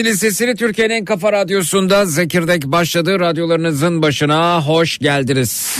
Zilin sesini Türkiye'nin en kafa radyosunda Zekirdek başladı. Radyolarınızın başına hoş geldiniz.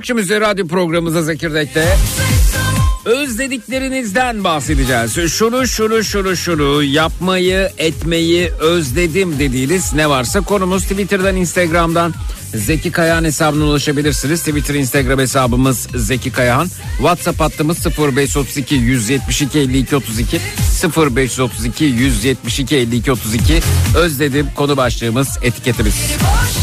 Akşam üzeri radyo programımızda Zekirdek'te özlediklerinizden bahsedeceğiz. Şunu şunu şunu şunu yapmayı etmeyi özledim dediğiniz ne varsa konumuz Twitter'dan Instagram'dan Zeki Kayahan hesabına ulaşabilirsiniz. Twitter Instagram hesabımız Zeki Kayahan. WhatsApp hattımız 0532 172 52 32 0532 172 52 32 özledim konu başlığımız etiketimiz. Boş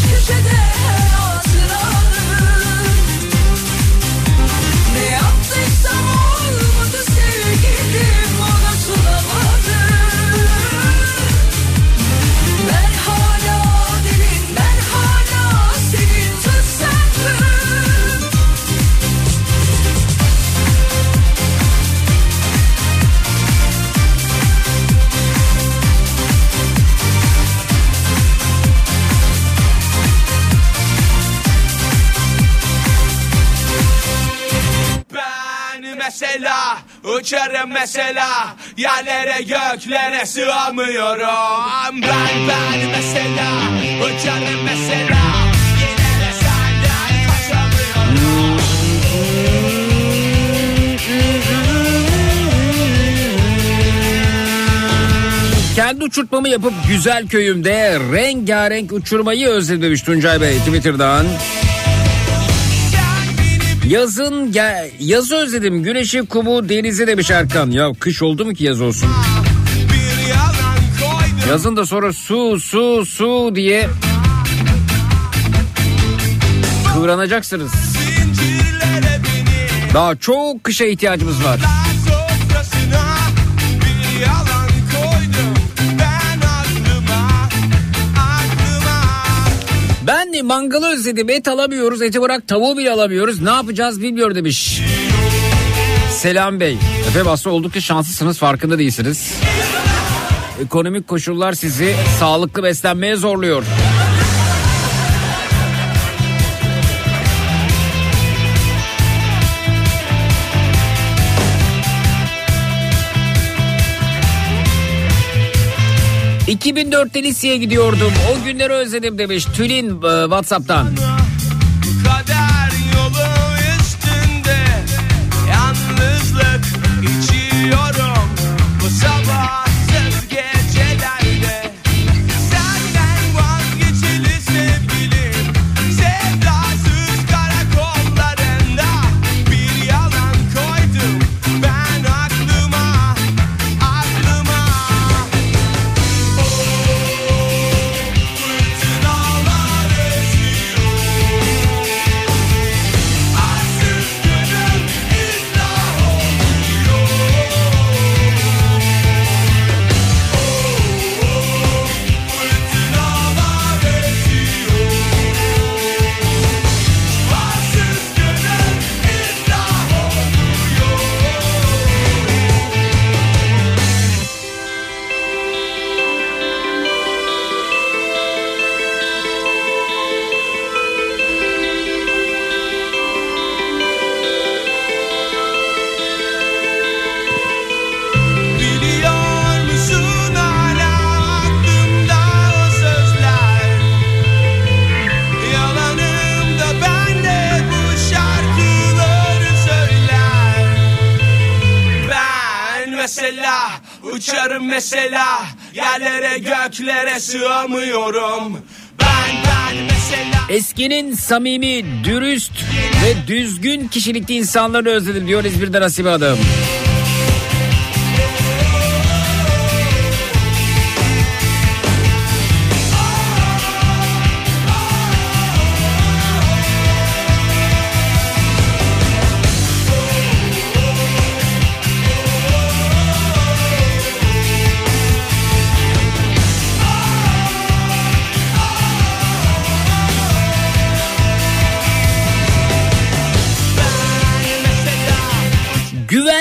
Uçarım mesela Yerlere göklere sığamıyorum Ben ben mesela Uçarım mesela Yine de senden kaçamıyorum Kendi uçurtmamı yapıp güzel köyümde rengarenk uçurmayı özlemiş Tuncay Bey Twitter'dan. Yazın gel yazı özledim güneşi kumu denizi demiş Erkan. Ya kış oldu mu ki yaz olsun? Yazın da sonra su su su diye kıvranacaksınız. Daha çok kışa ihtiyacımız var. De mangalı özledim et alamıyoruz eti bırak tavuğu bile alamıyoruz ne yapacağız bilmiyor demiş. Selam Bey. Efendim aslında oldukça şanslısınız farkında değilsiniz. Ekonomik koşullar sizi sağlıklı beslenmeye zorluyor. ...2004'te liseye gidiyordum. O günleri özledim demiş. Tülin e, Whatsapp'tan. Göklere sığamıyorum Ben ben mesela Eskinin samimi, dürüst ve düzgün kişilikli insanları özledim diyor İzmir'de Nasibe Hanım.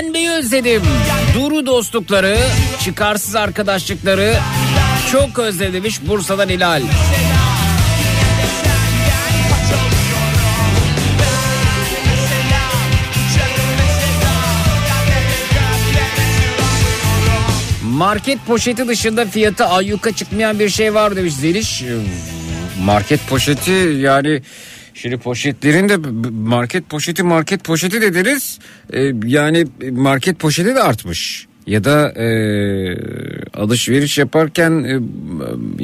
Güvenmeyi özledim. Duru dostlukları, çıkarsız arkadaşlıkları çok özlemiş Bursa'dan Hilal. Market poşeti dışında fiyatı ayyuka çıkmayan bir şey var demiş Zeliş. Market poşeti yani şimdi poşetlerin de market poşeti market poşeti de deriz. Ee, yani market poşeti de artmış. Ya da e, alışveriş yaparken e,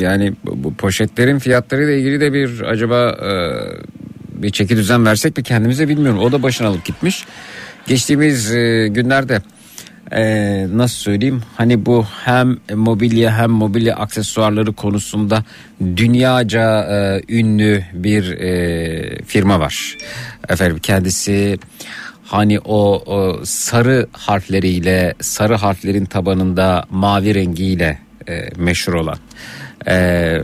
yani bu poşetlerin fiyatları ile ilgili de bir acaba e, bir çeki düzen versek mi kendimize bilmiyorum. O da başına alıp gitmiş. Geçtiğimiz e, günlerde ee, nasıl söyleyeyim hani bu hem mobilya hem mobilya aksesuarları konusunda dünyaca e, ünlü bir e, firma var. Efendim kendisi hani o, o sarı harfleriyle sarı harflerin tabanında mavi rengiyle e, meşhur olan. E,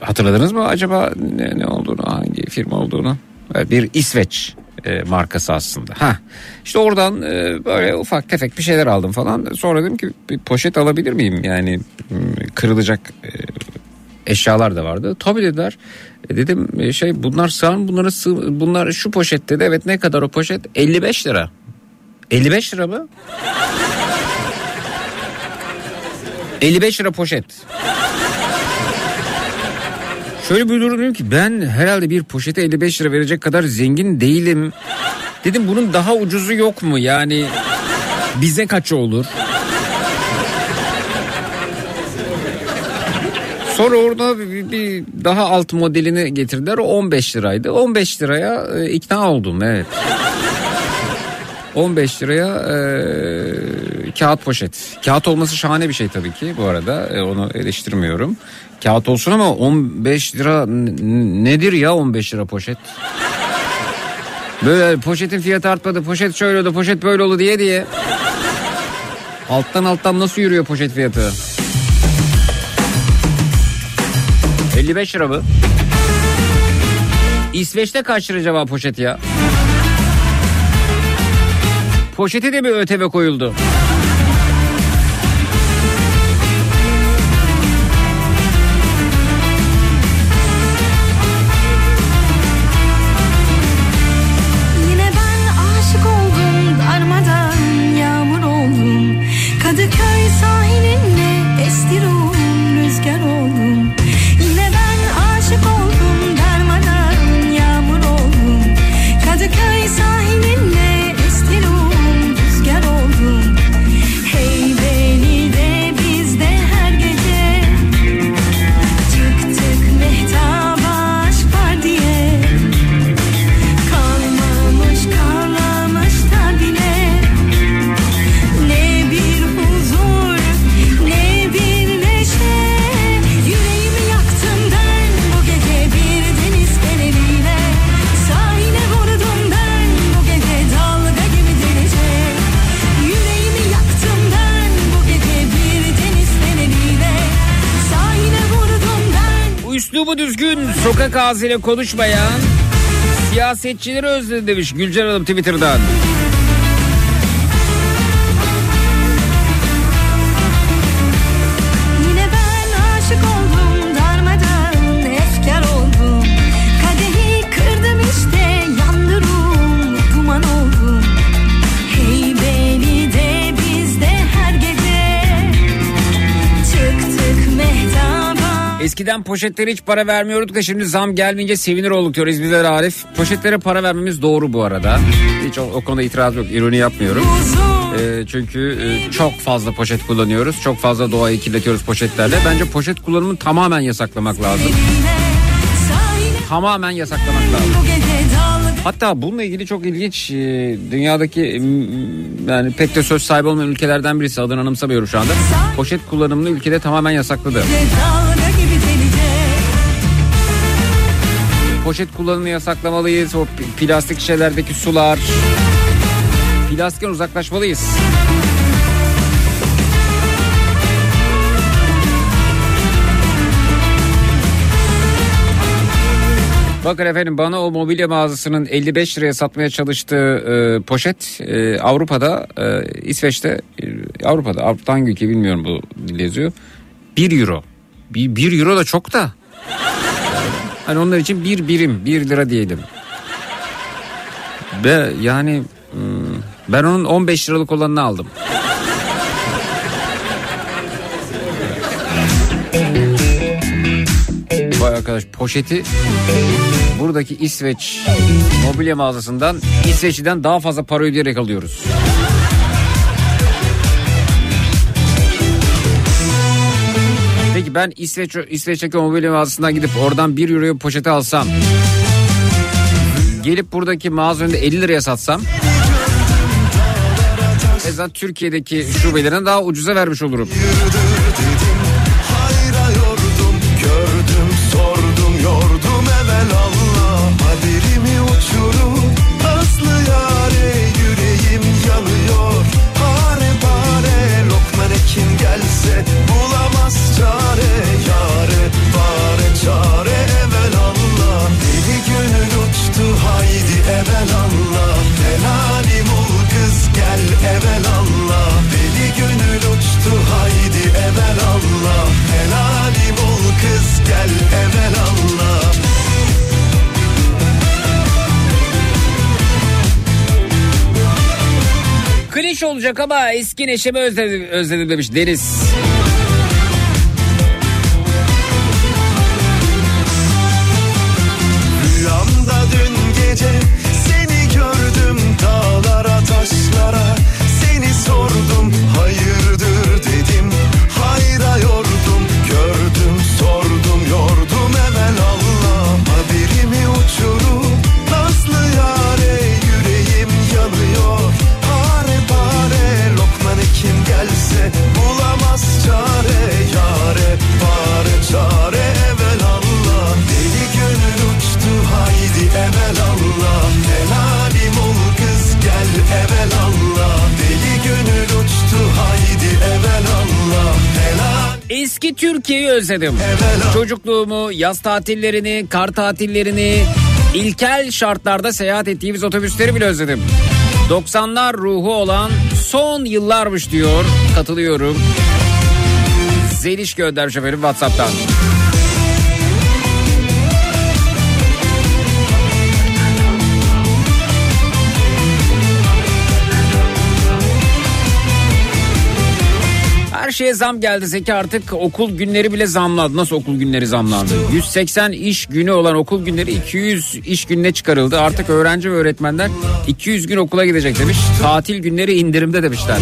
hatırladınız mı acaba ne, ne olduğunu hangi firma olduğunu? E, Bir İsveç e, markası aslında. Ha işte oradan e, böyle ufak tefek bir şeyler aldım falan. Sonra dedim ki bir poşet alabilir miyim? Yani m, kırılacak e, eşyalar da vardı. Tabii dediler. E, dedim e, şey bunlar sığar mı? Bunları sığ, bunlar şu poşette de evet ne kadar o poşet? 55 lira. 55 lira mı? 55 lira poşet. Şöyle bir durum ki ben herhalde bir poşete 55 lira verecek kadar zengin değilim. Dedim bunun daha ucuzu yok mu? Yani bize kaç olur? Sonra orada bir, bir daha alt modelini getirdiler. O 15 liraydı. 15 liraya e, ikna oldum evet. 15 liraya e, kağıt poşet. Kağıt olması şahane bir şey tabii ki bu arada. E, onu eleştirmiyorum. Kağıt olsun ama 15 lira nedir ya 15 lira poşet? Böyle poşetin fiyatı artmadı. Poşet şöyle oldu, poşet böyle oldu diye diye. Alttan alttan nasıl yürüyor poşet fiyatı? 55 lira mı? İsveç'te kaç lira acaba poşet ya? Poşete de mi ÖTV koyuldu? Ağzıyla konuşmayan siyasetçileri özledi demiş Gülcan Hanım Twitter'dan. Eskiden poşetlere hiç para vermiyorduk da şimdi zam gelmeyince sevinir olduk diyor İzmir'den Arif. Poşetlere para vermemiz doğru bu arada. Hiç o, o konuda itiraz yok ironi yapmıyorum. Ee, çünkü e, çok fazla poşet kullanıyoruz. Çok fazla doğayı kirletiyoruz poşetlerle. Bence poşet kullanımını tamamen yasaklamak lazım. Tamamen yasaklamak lazım. Hatta bununla ilgili çok ilginç e, dünyadaki yani pek de söz sahibi olmayan ülkelerden birisi adını anımsamıyorum şu anda. Poşet kullanımını ülkede tamamen yasakladı. Poşet kullanımını yasaklamalıyız. O plastik şişelerdeki sular. Plastikten uzaklaşmalıyız. Bakın efendim bana o mobilya mağazasının 55 liraya satmaya çalıştığı e, poşet e, Avrupa'da e, İsveç'te e, Avrupa'da Avrupa'da hangi ülke bilmiyorum bu yazıyor 1 euro 1, 1 euro da çok da Hani onlar için bir birim bir lira diyelim. Ve yani hmm, ben onun 15 liralık olanını aldım. Vay arkadaş poşeti buradaki İsveç mobilya mağazasından İsveç'ten daha fazla para ödeyerek alıyoruz. Ben İsveç İsveç'teki mobilya mağazasından gidip oradan 1 euroya poşeti alsam gelip buradaki mağaza önünde 50 liraya satsam e zaten Türkiye'deki şubelerine daha ucuza vermiş olurum. Hayra olacak ama eski neşemi özledim, özledim demiş Deniz. Özledim. Çocukluğumu, yaz tatillerini, kar tatillerini, ilkel şartlarda seyahat ettiğimiz otobüsleri bile özledim. 90'lar ruhu olan son yıllarmış diyor. Katılıyorum. Zeliş göndermiş efendim Whatsapp'tan. Şeye zam geldi Zeki artık okul günleri bile zamlandı. Nasıl okul günleri zamlandı? 180 iş günü olan okul günleri 200 iş gününe çıkarıldı. Artık öğrenci ve öğretmenler 200 gün okula gidecek demiş. Tatil günleri indirimde demişler.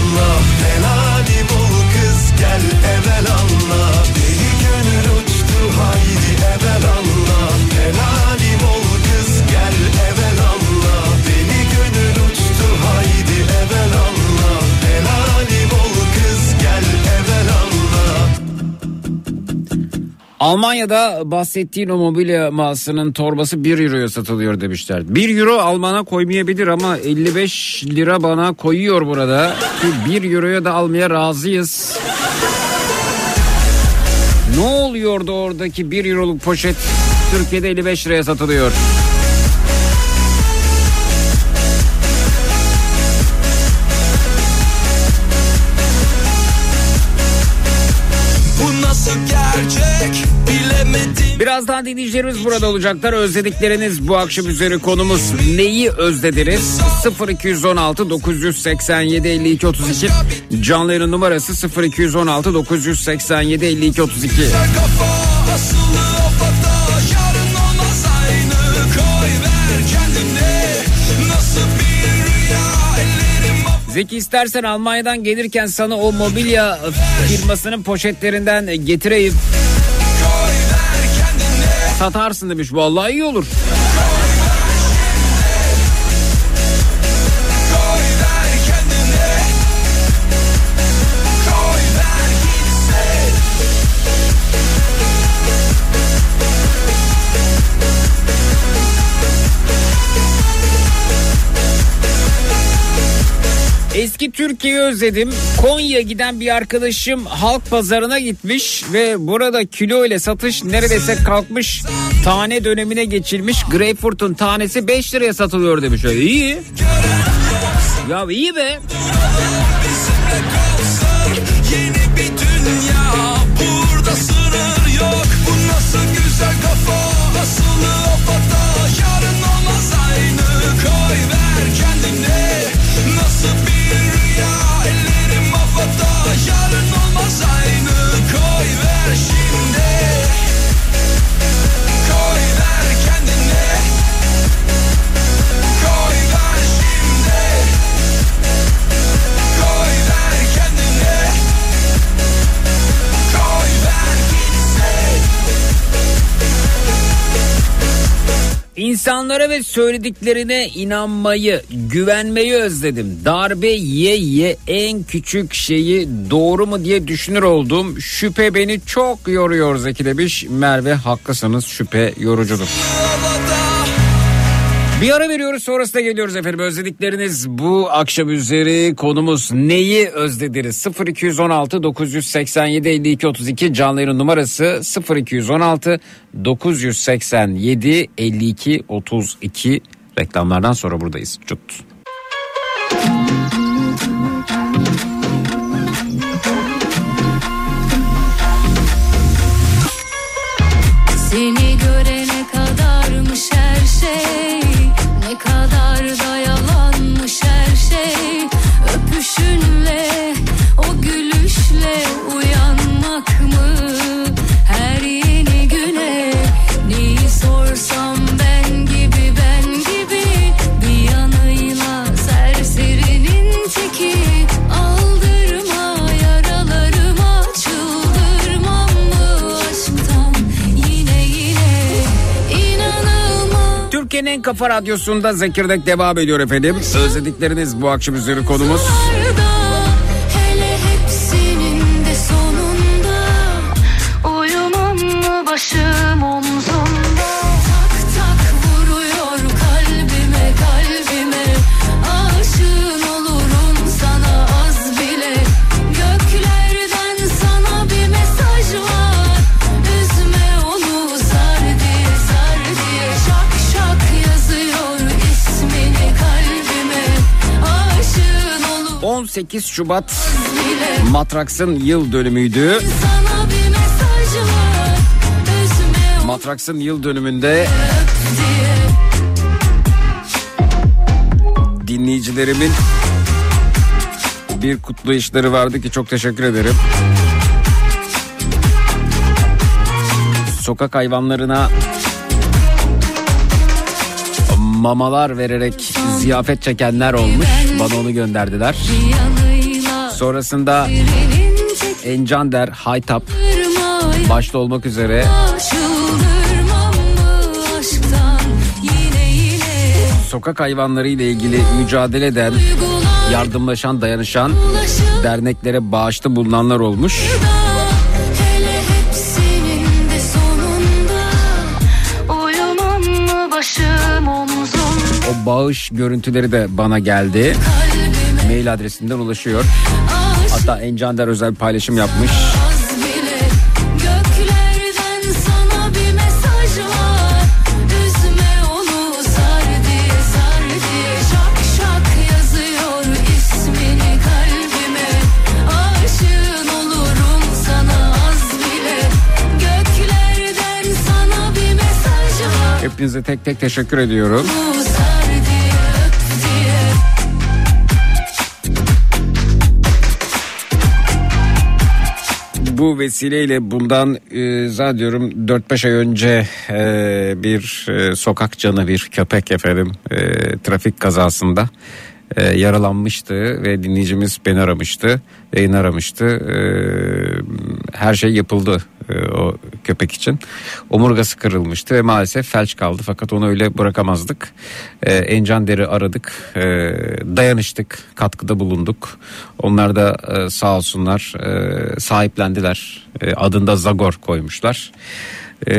Almanya'da bahsettiğin o mobilya mağazasının torbası 1 euroya satılıyor demişler. 1 euro Alman'a koymayabilir ama 55 lira bana koyuyor burada. Ki 1 euroya da almaya razıyız. Ne oluyordu oradaki 1 euroluk poşet Türkiye'de 55 liraya satılıyor. Birazdan dinleyicilerimiz burada olacaklar. Özledikleriniz bu akşam üzeri konumuz neyi özlediniz? 0216 987 52 32 canlı yayın numarası 0216 987 52 32. Kafa asılı afata yarın olmaz aynı Koy ver kendine nasıl bir rüya ellerim Zeki istersen Almanya'dan gelirken sana o mobilya firmasının poşetlerinden getireyim. Satarsın demiş. Vallahi iyi olur. Eski Türkiye'yi özledim. Konya giden bir arkadaşım halk pazarına gitmiş ve burada kilo ile satış neredeyse kalkmış. Tane dönemine geçilmiş. Greyfurt'un tanesi 5 liraya satılıyor demiş. E, İyi. Ya iyi be. Yeni bir dünya burada sınır yok Bu nasıl güzel İnsanlara ve söylediklerine inanmayı, güvenmeyi özledim. Darbe ye ye en küçük şeyi doğru mu diye düşünür oldum. Şüphe beni çok yoruyor Zeki demiş. Merve haklısınız şüphe yorucudur. Bir ara veriyoruz sonrasında geliyoruz efendim. Özledikleriniz bu akşam üzeri konumuz neyi özlediniz? 0216 987 52 32 canlı yayın numarası 0216 987 52 32 reklamlardan sonra buradayız. Cut. Türkiye'nin Kafa Radyosu'nda Zekirdek devam ediyor efendim. Özledikleriniz bu akşam üzeri konumuz. 8 Şubat Matraks'ın yıl dönümüydü. Matraks'ın yıl dönümünde dinleyicilerimin bir kutlayışları vardı ki çok teşekkür ederim. Sokak hayvanlarına mamalar vererek ziyafet çekenler olmuş. Bana onu gönderdiler. Sonrasında Encander, Haytap başta olmak üzere sokak hayvanları ile ilgili mücadele eden, yardımlaşan, dayanışan derneklere bağışta bulunanlar olmuş. Bağış görüntüleri de bana geldi. Mail adresinden ulaşıyor. Hatta Encander özel paylaşım yapmış. az bile Göklerden sana bir Bu vesileyle bundan e, zannediyorum 4-5 ay önce e, bir e, sokak canı bir köpek efendim e, trafik kazasında e, yaralanmıştı ve dinleyicimiz beni aramıştı, yayını aramıştı. E, her şey yapıldı o köpek için. Omurgası kırılmıştı ve maalesef felç kaldı fakat onu öyle bırakamazdık. E, Encan Deri aradık, e, dayanıştık, katkıda bulunduk. Onlar da e, sağ olsunlar e, sahiplendiler. E, adında Zagor koymuşlar. E,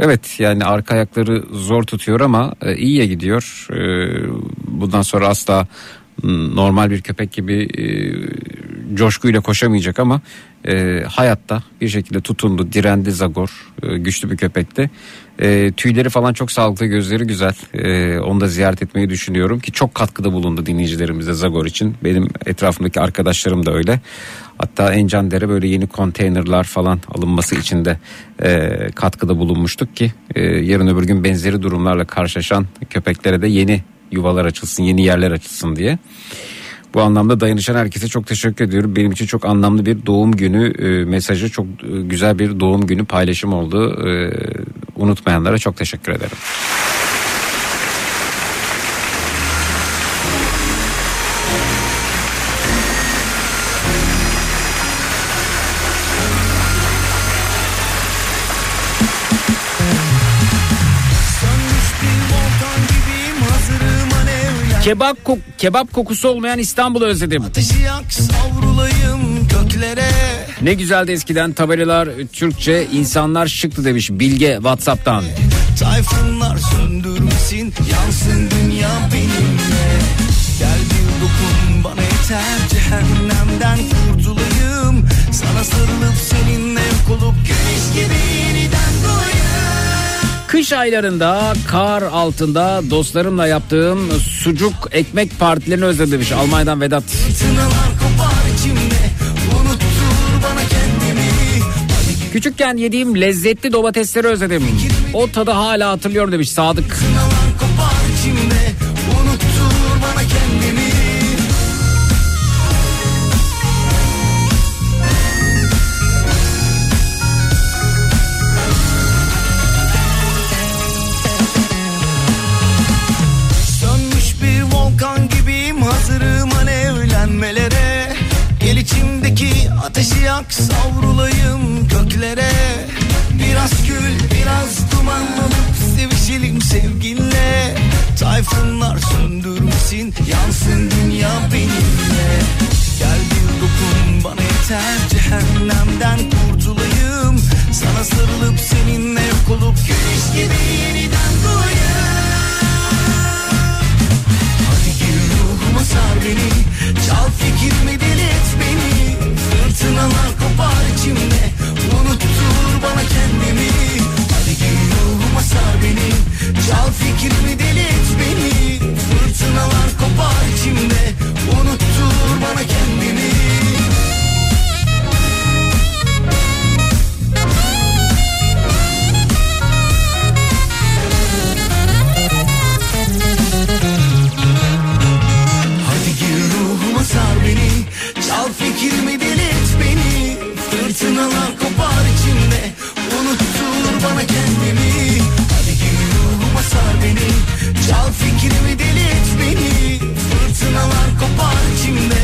evet yani arka ayakları zor tutuyor ama e, iyiye gidiyor. E, bundan sonra asla normal bir köpek gibi e, coşkuyla koşamayacak ama e, hayatta bir şekilde tutundu, direndi Zagor. E, güçlü bir köpekti. E, tüyleri falan çok sağlıklı, gözleri güzel. E, onu da ziyaret etmeyi düşünüyorum ki çok katkıda bulundu dinleyicilerimize Zagor için. Benim etrafımdaki arkadaşlarım da öyle. Hatta Encander'e böyle yeni konteynerlar falan alınması için de e, katkıda bulunmuştuk ki e, yarın öbür gün benzeri durumlarla karşılaşan köpeklere de yeni yuvalar açılsın, yeni yerler açılsın diye. Bu anlamda dayanışan herkese çok teşekkür ediyorum. Benim için çok anlamlı bir doğum günü e, mesajı, çok e, güzel bir doğum günü paylaşım oldu. E, unutmayanlara çok teşekkür ederim. Kebap kok- kebap kokusu olmayan İstanbul'u özledim. Ne güzeldi eskiden tabelalar Türkçe insanlar şıktı demiş Bilge Whatsapp'tan. Tayfunlar söndürmesin yansın dünya benimle Gel bir dokun bana yeter cehennemden kurtulayım Sana sarılıp seninle yok olup güneş gibi Kış aylarında kar altında dostlarımla yaptığım sucuk ekmek partilerini özledim demiş Almanya'dan Vedat. Küçükken yediğim lezzetli domatesleri özledim. O tadı hala hatırlıyorum demiş Sadık. fırtınalar ateşi yak savrulayım göklere. Biraz kül biraz duman olup sevişelim sevginle Tayfunlar söndürmesin yansın dünya benimle. Gel bir dokun bana yeter cehennemden kurtulayım. Sana sarılıp seninle yok olup güneş gibi yeniden doğayım. Hadi gir ruhuma sar beni Çal fikrimi beni Fırtınalar kopar içimde. Unuttur bana kendimi. Hadi gir ruhuma sar beni. Çal fikrimi deli et beni. Fırtınalar kopar içimde. Unuttur bana kendimi Fırtınalar kopar içimde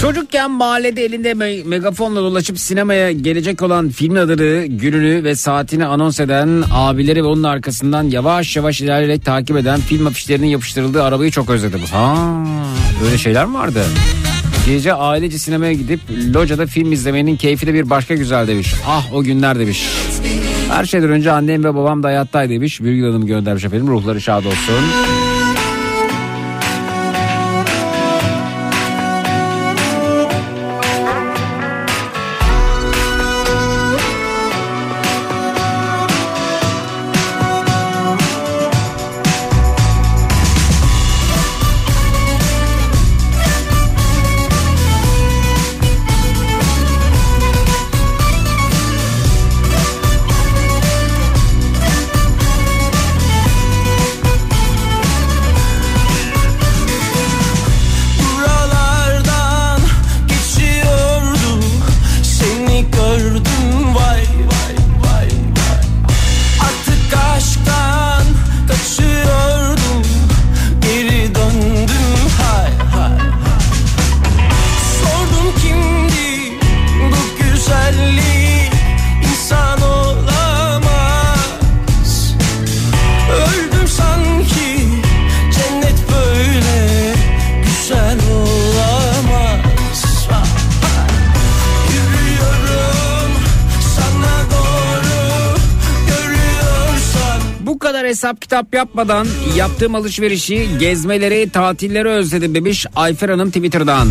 Çocukken mahallede elinde me- megafonla dolaşıp sinemaya gelecek olan film adını, gününü ve saatini anons eden abileri ve onun arkasından yavaş yavaş ilerleyerek takip eden film afişlerinin yapıştırıldığı arabayı çok özledim. Ha, böyle şeyler mi vardı? Gece ailece sinemaya gidip locada film izlemenin keyfi de bir başka güzel demiş. Ah o günler demiş. Her şeyden önce annem ve babam da hayattaydı demiş. Virgül Hanım göndermiş efendim. Ruhları şad olsun. Kitap yapmadan yaptığım alışverişi, gezmeleri, tatilleri özledim demiş Ayfer Hanım Twitter'dan.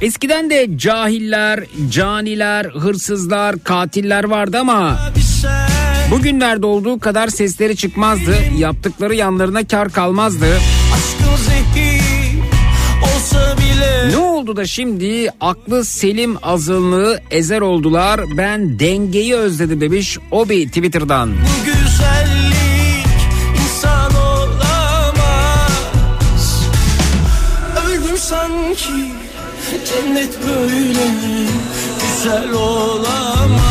Eskiden de cahiller, caniler, hırsızlar, katiller vardı ama bugünlerde olduğu kadar sesleri çıkmazdı. Yaptıkları yanlarına kar kalmazdı. Ne oldu da şimdi aklı selim azınlığı ezer oldular. Ben dengeyi özledim demiş Obi Twitter'dan. Bu güzellik insan olamaz Öldüm sanki cennet böyle güzel olamaz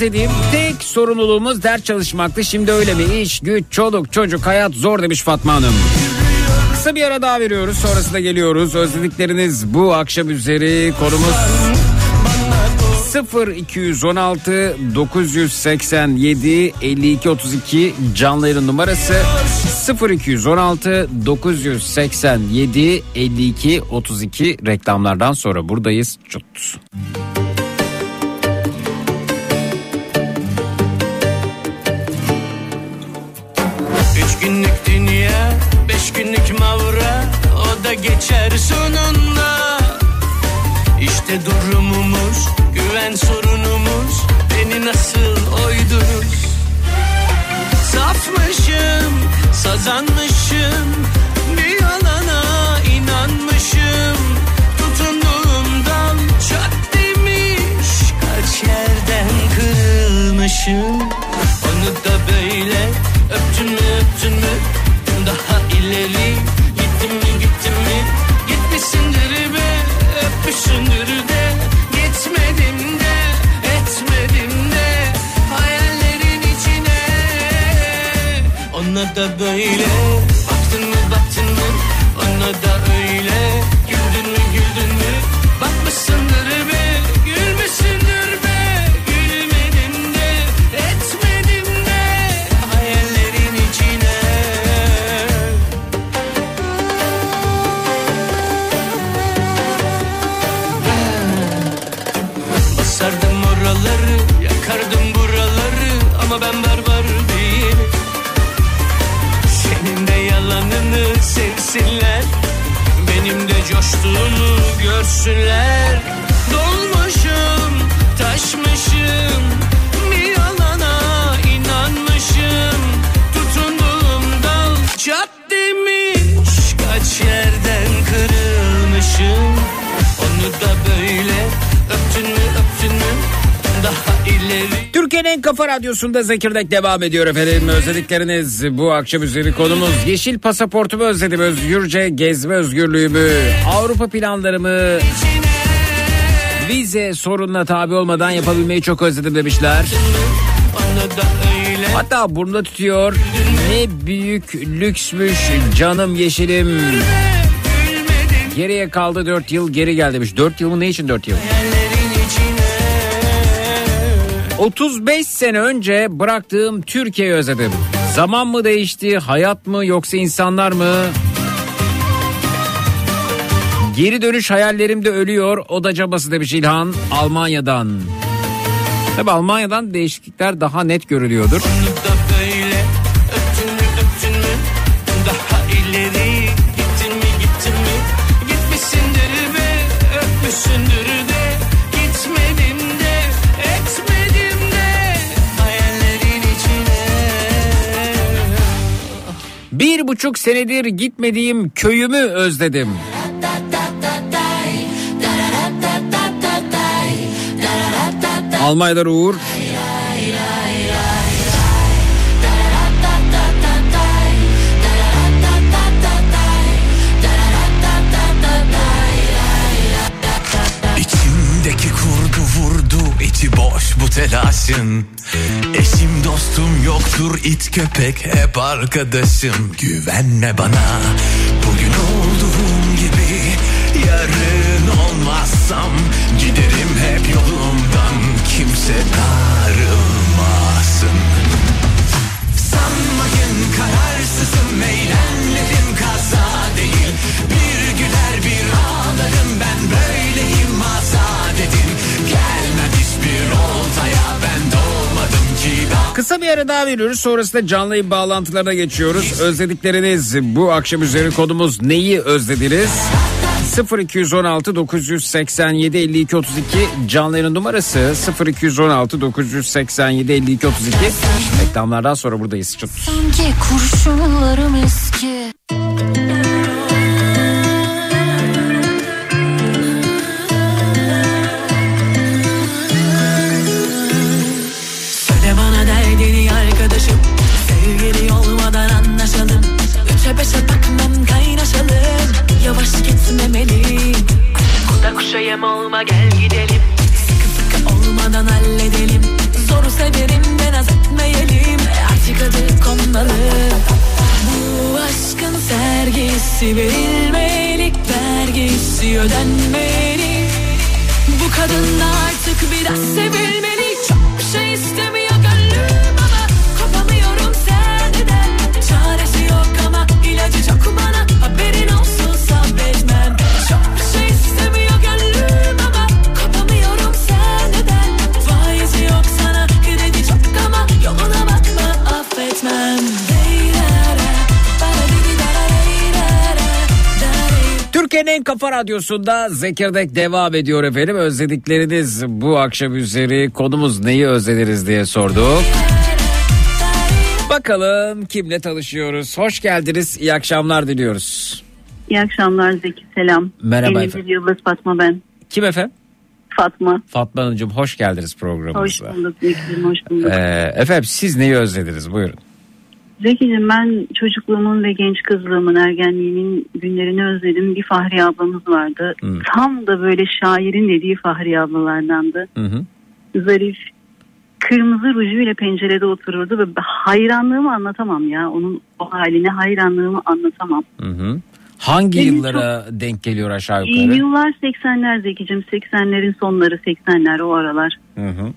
özlediğim tek sorumluluğumuz ders çalışmaktı. Şimdi öyle mi? İş, güç, çoluk, çocuk, hayat zor demiş Fatma Hanım. Kısa bir ara daha veriyoruz. Sonrasında geliyoruz. Özledikleriniz bu akşam üzeri konumuz 0 216 987 52 32 canlı yayın numarası 0 216 987 52 32 reklamlardan sonra buradayız. Çut. Mavra O da geçer sonunda. İşte durumumuz Güven sorunumuz Beni nasıl oydunuz? Safmışım Sazanmışım Bir yalana inanmışım. Tutunduğum dal çat demiş Kaç yerden kırılmışım. Onu da böyle öptün mü öptün mü Daha ileri. Gittin mi gittin mi? Gitmişsindir be öpmüşsündür de Gitmedim de etmedim de. Hayallerin içine. Ona da böyle. Baktın mı baktın mı? Ona da öyle. Güldün mü güldün mü? Bakmışsındır be coştuğumu görsünler. Dolmuşum, taşmışım Bir yalana inanmışım. Tutunduğum dal çat demiş Kaç yerden kırılmışım. Onu da böyle öptün mü Türkiye'nin en kafa radyosunda Zekirdek devam ediyor efendim. Özledikleriniz bu akşam üzeri konumuz. Yeşil pasaportumu özledim. Özgürce gezme özgürlüğümü. Avrupa planlarımı. Vize sorununa tabi olmadan yapabilmeyi çok özledim demişler. Hatta burnunda tutuyor. Ne büyük lüksmüş canım yeşilim. Geriye kaldı 4 yıl geri gel demiş. 4 yıl mı ne için 4 yıl? 35 sene önce bıraktığım Türkiye'yi özledim. Zaman mı değişti, hayat mı yoksa insanlar mı? Geri dönüş hayallerimde ölüyor. O da cabası demiş İlhan Almanya'dan. Tabi Almanya'dan değişiklikler daha net görülüyordur. Bir buçuk senedir gitmediğim köyümü özledim. Almanya'dan Uğur. Telaşın. Eşim dostum yoktur it köpek hep arkadaşım. Güvenme bana bugün olduğum gibi Yarın olmazsam giderim hep yolumdan. Kimse darılmasın Kısa bir ara daha veriyoruz. Sonrasında canlı yayın bağlantılarına geçiyoruz. Özledikleriniz bu akşam üzeri kodumuz neyi özlediniz? 0216 987 52 32 canlı yayın numarası 0216 987 52 32 reklamlardan sonra buradayız. Sanki kurşunlarım eski Yem olma gel gidelim. Sıkı sıkı olmadan halledelim. Zoru severim de naz etmeyelim. Artık adı konmalı. Bu aşkın sergisi verilmelik Vergisi ödenmeli. Bu kadın artık biraz sevilmeli Türkiye'nin en kafa radyosunda Zekirdek devam ediyor efendim. Özledikleriniz bu akşam üzeri konumuz neyi özlediniz diye sorduk. Bakalım kimle tanışıyoruz. Hoş geldiniz. İyi akşamlar diliyoruz. İyi akşamlar Zeki selam. Merhaba Denizli efendim. Yıldız Fatma ben. Kim efendim? Fatma. Fatma Hanımcığım hoş geldiniz Hoş programımıza. bulduk Zeki'cim hoş bulduk. Ee, efendim siz neyi özlediniz? Buyurun. Zeki'cim ben çocukluğumun ve genç kızlığımın ergenliğimin günlerini özledim. Bir Fahri ablamız vardı. Hı. Tam da böyle şairin dediği Fahri ablalardandı. Hı hı. Zarif. Kırmızı rujuyla pencerede otururdu ve hayranlığımı anlatamam ya. Onun o haline hayranlığımı anlatamam. Hı hı. Hangi Benim yıllara denk geliyor aşağı yukarı? yıllar 80'ler Zeki'cim. 80'lerin sonları 80'ler o aralar. Hı hı.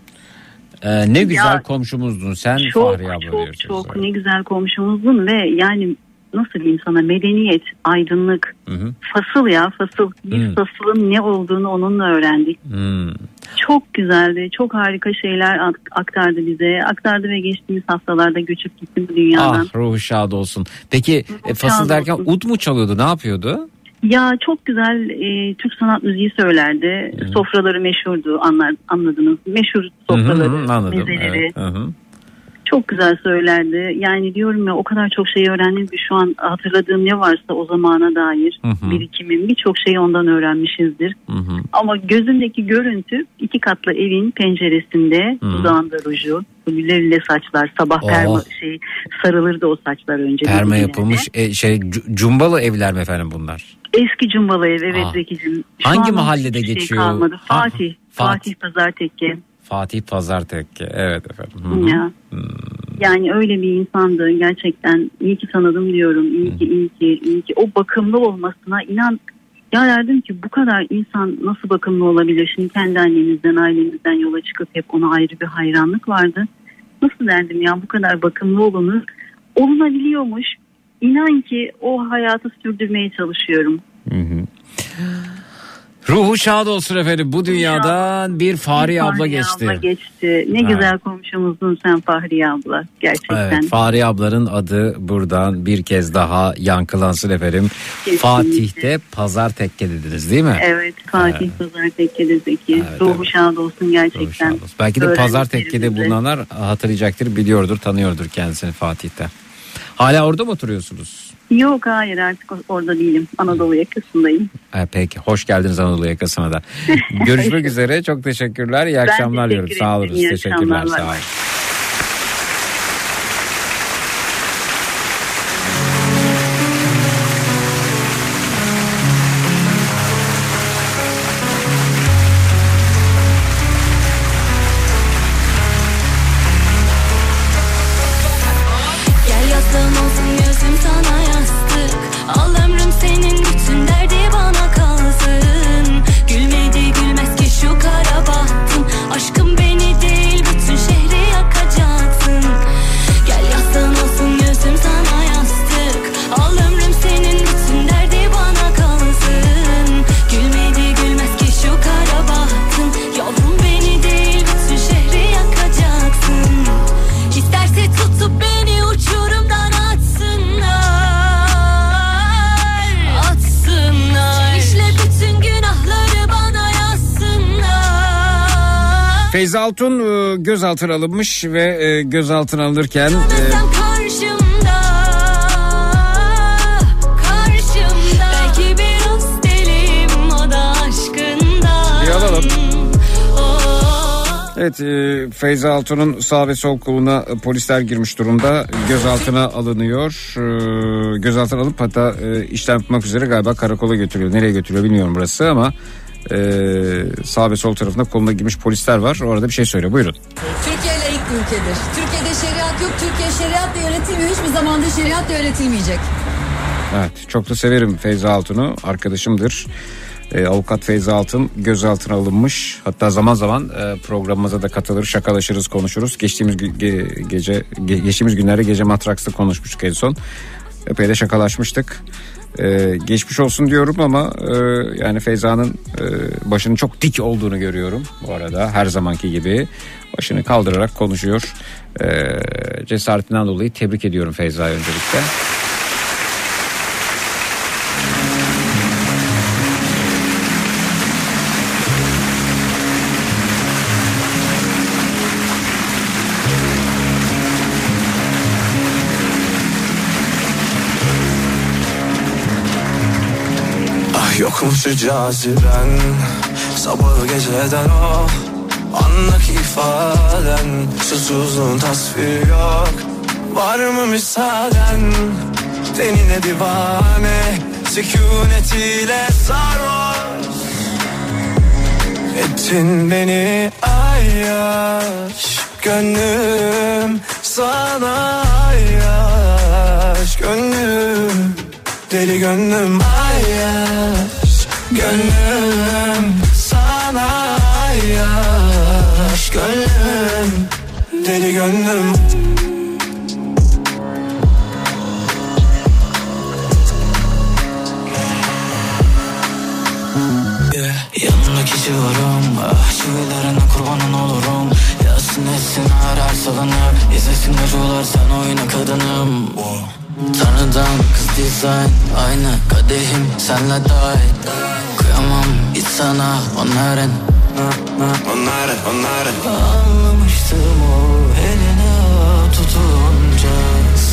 Ee, ne güzel Ya, komşumuzdun sen çok Fahri abla çok çok sonra. ne güzel komşumuzdun ve yani nasıl diyeyim sana medeniyet, aydınlık, Hı hı. fasıl ya fasıl. Biz Hı. fasılın ne olduğunu onunla öğrendik. Hmm. Çok güzeldi. Çok harika şeyler ak- aktardı bize. Aktardı ve geçtiğimiz haftalarda göçüp gitti bu dünyadan. Ah ruhu şad olsun. Peki e, Ruhu fasıl şad derken olsun. ud mu çalıyordu ne yapıyordu? Ya çok güzel e, Türk sanat müziği söylerdi. Sofraları meşhurdu anlar, anladınız. Meşhur sofraları, Hı hı, anladım. mezeleri. Evet. Hı hı. Çok güzel söylerdi. Yani diyorum ya o kadar çok şey öğrendim ki şu an hatırladığım ne varsa o zamana dair Hı hı. birikimim birçok şeyi ondan öğrenmişizdir. Hı hı. Ama gözümdeki görüntü iki katlı evin penceresinde Hı. dudağında ruju, lüle saçlar, sabah Oh. perma şey sarılırdı o saçlar önce. Perma yapılmış e, şey cu- cumbalı evler mi efendim bunlar? Eski cumbalı ev evet Ah. Zeki'cim. Şu Hangi an mahallede hiçbir geçiyor? Şey kalmadı. Ha, Fatih. Fatih. Fatih Pazar Tekke. Fatih Pazartekke evet efendim. Hı hı. Ya. Yani öyle bir insandı gerçekten. İyi ki tanıdım diyorum. İyi ki, iyi ki, iyi ki. O bakımlı olmasına inan. Ya derdim ki bu kadar insan nasıl bakımlı olabilir? Şimdi kendi annemizden, ailemizden yola çıkıp hep ona ayrı bir hayranlık vardı. Nasıl derdim ya bu kadar bakımlı olunur. Olunabiliyormuş. İnan ki o hayatı sürdürmeye çalışıyorum. Hı hı. Ruhu şad olsun efendim. Bu dünyadan bir Fahri abla geçti. abla geçti. Ne Evet. güzel komşumuzdun sen Fahriye abla. Gerçekten. Evet, Fahri ablanın adı buradan bir kez daha yankılansın efendim. Kesinlikle. Fatih'te pazar tekke dediniz değil mi? Evet Fatih Pazar Tekke'deki Evet, ruhu evet. şad olsun Ruhu gerçekten. şad olsun. Belki de pazar tekkede bulunanlar hatırlayacaktır, biliyordur, tanıyordur kendisini Fatih'te. Hala orada mı oturuyorsunuz? Yok hayır artık orada değilim. Anadolu yakasındayım. Ha, peki, hoş geldiniz Anadolu yakasına da. Görüşmek üzere, çok teşekkürler, iyi akşamlar diyorum. Sağ olun, teşekkürler, sağ olun. Altun e, gözaltına alınmış ve e, gözaltına alınırken e, karşımda Bir alalım. Evet Feyza Altun'un sağ ve sol koluna polisler girmiş durumda. Gözaltına alınıyor. Gözaltına alıp hatta işlem yapmak üzere galiba karakola götürüyor. Nereye götürüyor bilmiyorum burası ama e, sağ ve sol tarafında koluna girmiş polisler var. Orada bir şey söyle buyurun. Türkiye layık bir ülkedir. Türkiye'de şeriat yok. Türkiye şeriatla yönetilmiyor. Hiçbir zamanda şeriatla yönetilmeyecek. Evet çok da severim Feyza Altun'u arkadaşımdır. E, avukat Feyza Altun gözaltına alınmış. Hatta zaman zaman e, programımıza da katılır, şakalaşırız, konuşuruz. Geçtiğimiz ge- gece ge- geçtiğimiz günlerde gece Matraks'ta konuşmuştuk en son. Epey de şakalaşmıştık. E, geçmiş olsun diyorum ama e, yani Feyza'nın e, başının çok dik olduğunu görüyorum bu arada her zamanki gibi. Başını kaldırarak konuşuyor. E, cesaretinden dolayı tebrik ediyorum Feyza'yı öncelikle. Yokmuş caziben Sabahı geceden o Andaki ifaden. Susuzluğun tasviri yok. Var mı müsaaden? Tenine divane Sükunetiyle sarhoş. Ettin beni ayyaş Gönlüm sana ayyaş. Gönlüm deli gönlüm ayyaş Gönlüm sana ayyaş Gönlüm deli gönlüm. Yeah. Yanımdaki civarım Ah çivilerine kurbanın olurum. Yazsın etsin arar salınıp İzlesin acılar sen oyna kadınım. Tanrıdan kız dizayn Aynı kadehim senle dahil Kıyamam hiç sana onların. Onları onları Anlamıştım o eline tutunca.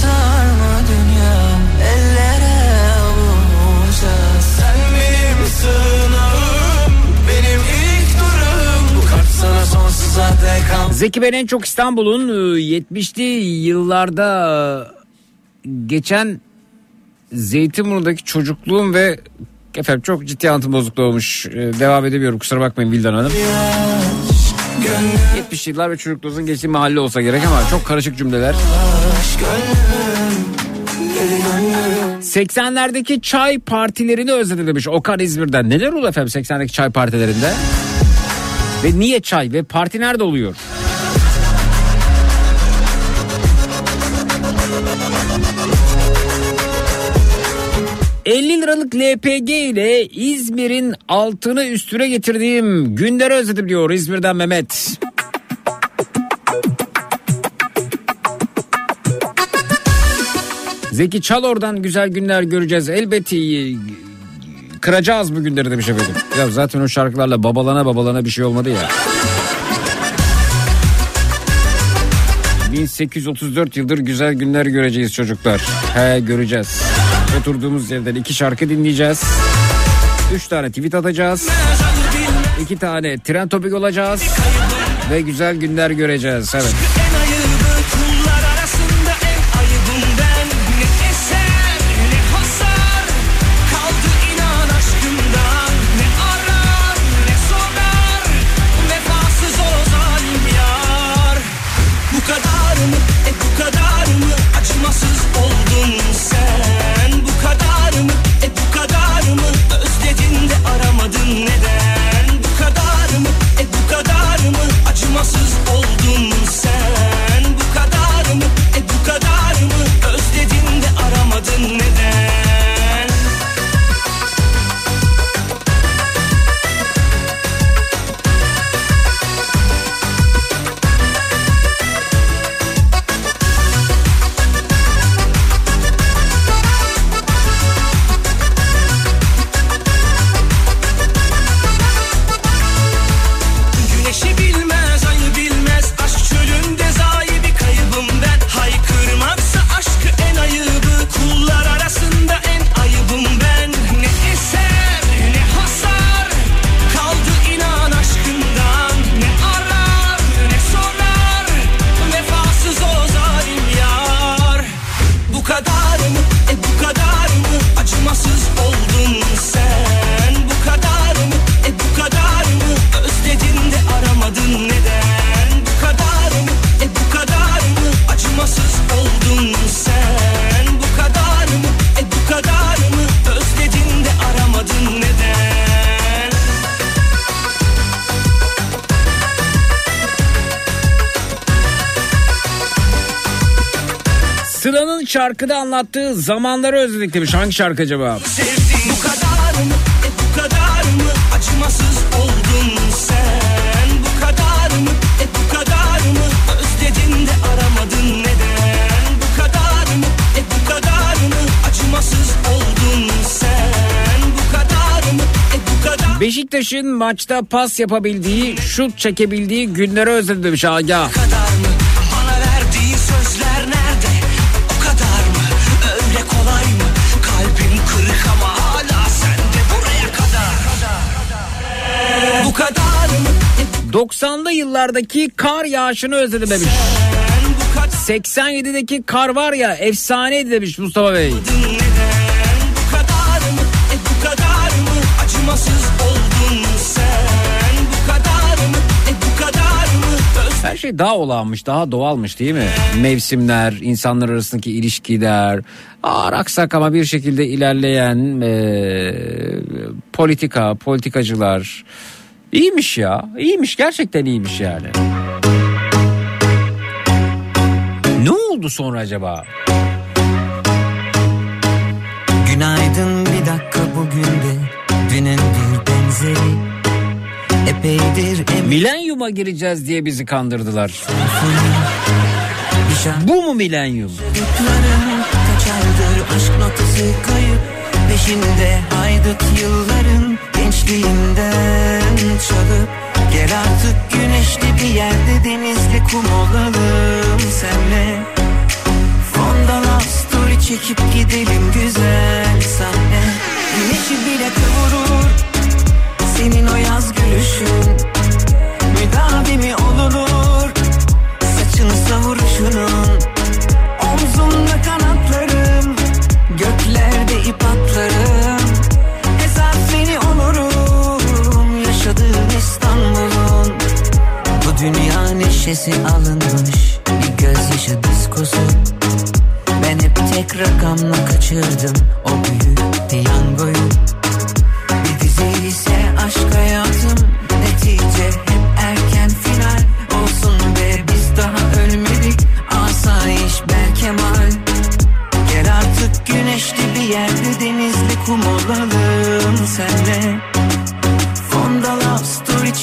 Sarma dünya ellere avunca Sen benim sığınağım Benim ilk durum. Bu kalp sana sonsuza dek al Zeki ben en çok İstanbul'un e, 70'li yıllarda geçen Zeytinburnu'ndaki çocukluğum ve efendim çok ciddi anlatım bozukluğu olmuş. E, Devam edemiyorum kusura bakmayın Vildan Hanım. 70'li yıllar ve çocukluğunuzun geçtiği mahalle olsa gerek ama çok karışık cümleler. 80'lerdeki çay partilerini özledim demiş Okan İzmir'den. Neler oldu efendim 80'deki çay partilerinde? Ve niye çay ve parti nerede oluyor? ...50 liralık LPG ile İzmir'in altını üstüne getirdiğim günleri özledim diyor İzmir'den Mehmet. Zeki çal oradan güzel günler göreceğiz. Elbette kıracağız bu günleri demiş efendim. Ya zaten o şarkılarla babalana babalana bir şey olmadı ya. 1834 yıldır güzel günler göreceğiz çocuklar. He göreceğiz. Oturduğumuz yerden iki şarkı dinleyeceğiz. Üç tane tweet atacağız. İki tane tren topik olacağız. Ve güzel günler göreceğiz. Evet. Şarkıda anlattığı zamanları özledik demiş. Hangi şarkı acaba? Bu kadar mı? E bu kadar mı? Acımasız oldun sen. Bu kadar mı? E bu kadar mı? Özledin de aramadın neden? Bu kadar mı? E bu kadar mı? Acımasız oldun sen. Bu kadar mı? E bu kadar Beşiktaş'ın maçta pas yapabildiği, şut çekebildiği günleri özledim demiş Agah. 90'lı yıllardaki kar yağışını özledim demiş. 87'deki kar var ya efsaneydi demiş Mustafa Bey. E? E Her şey daha olağanmış, daha doğalmış değil mi? Mevsimler, insanlar arasındaki ilişkiler, ağır aksak ama bir şekilde ilerleyen eee, politika, politikacılar. İyiymiş ya, iyiymiş gerçekten iyiymiş yani. Ne oldu sonra acaba? Günaydın bir dakika bugün de Dünün bir benzeri Epeydir emin Milenyuma gireceğiz diye bizi kandırdılar. Bu mu milenyum? Çocukların kaç aydır aşk notası kayıp Peşinde haydut yılların gençliğinden çalıp Gel artık güneşli bir yerde denizli kum olalım senle. Fonda love story çekip gidelim güzel sahne Güneşi bile kıvırır senin o yaz gülüşün. Müdavimi olunur saçını savuruşunun. Omzumda kanatlarım Göklerde ip atlarım dünya neşesi alınmış Bir gözyaşı diskosu. Ben hep tek rakamla kaçırdım O büyük piyangoyu. Bir dizi ise aşk hayatım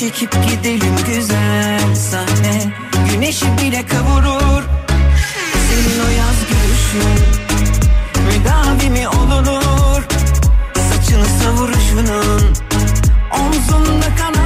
çekip gidelim güzel sahne. Güneşi bile kavurur. Senin o yaz gülüşün Müdavimi olunur. Saçını savuruşunun Omzumda kanatlarım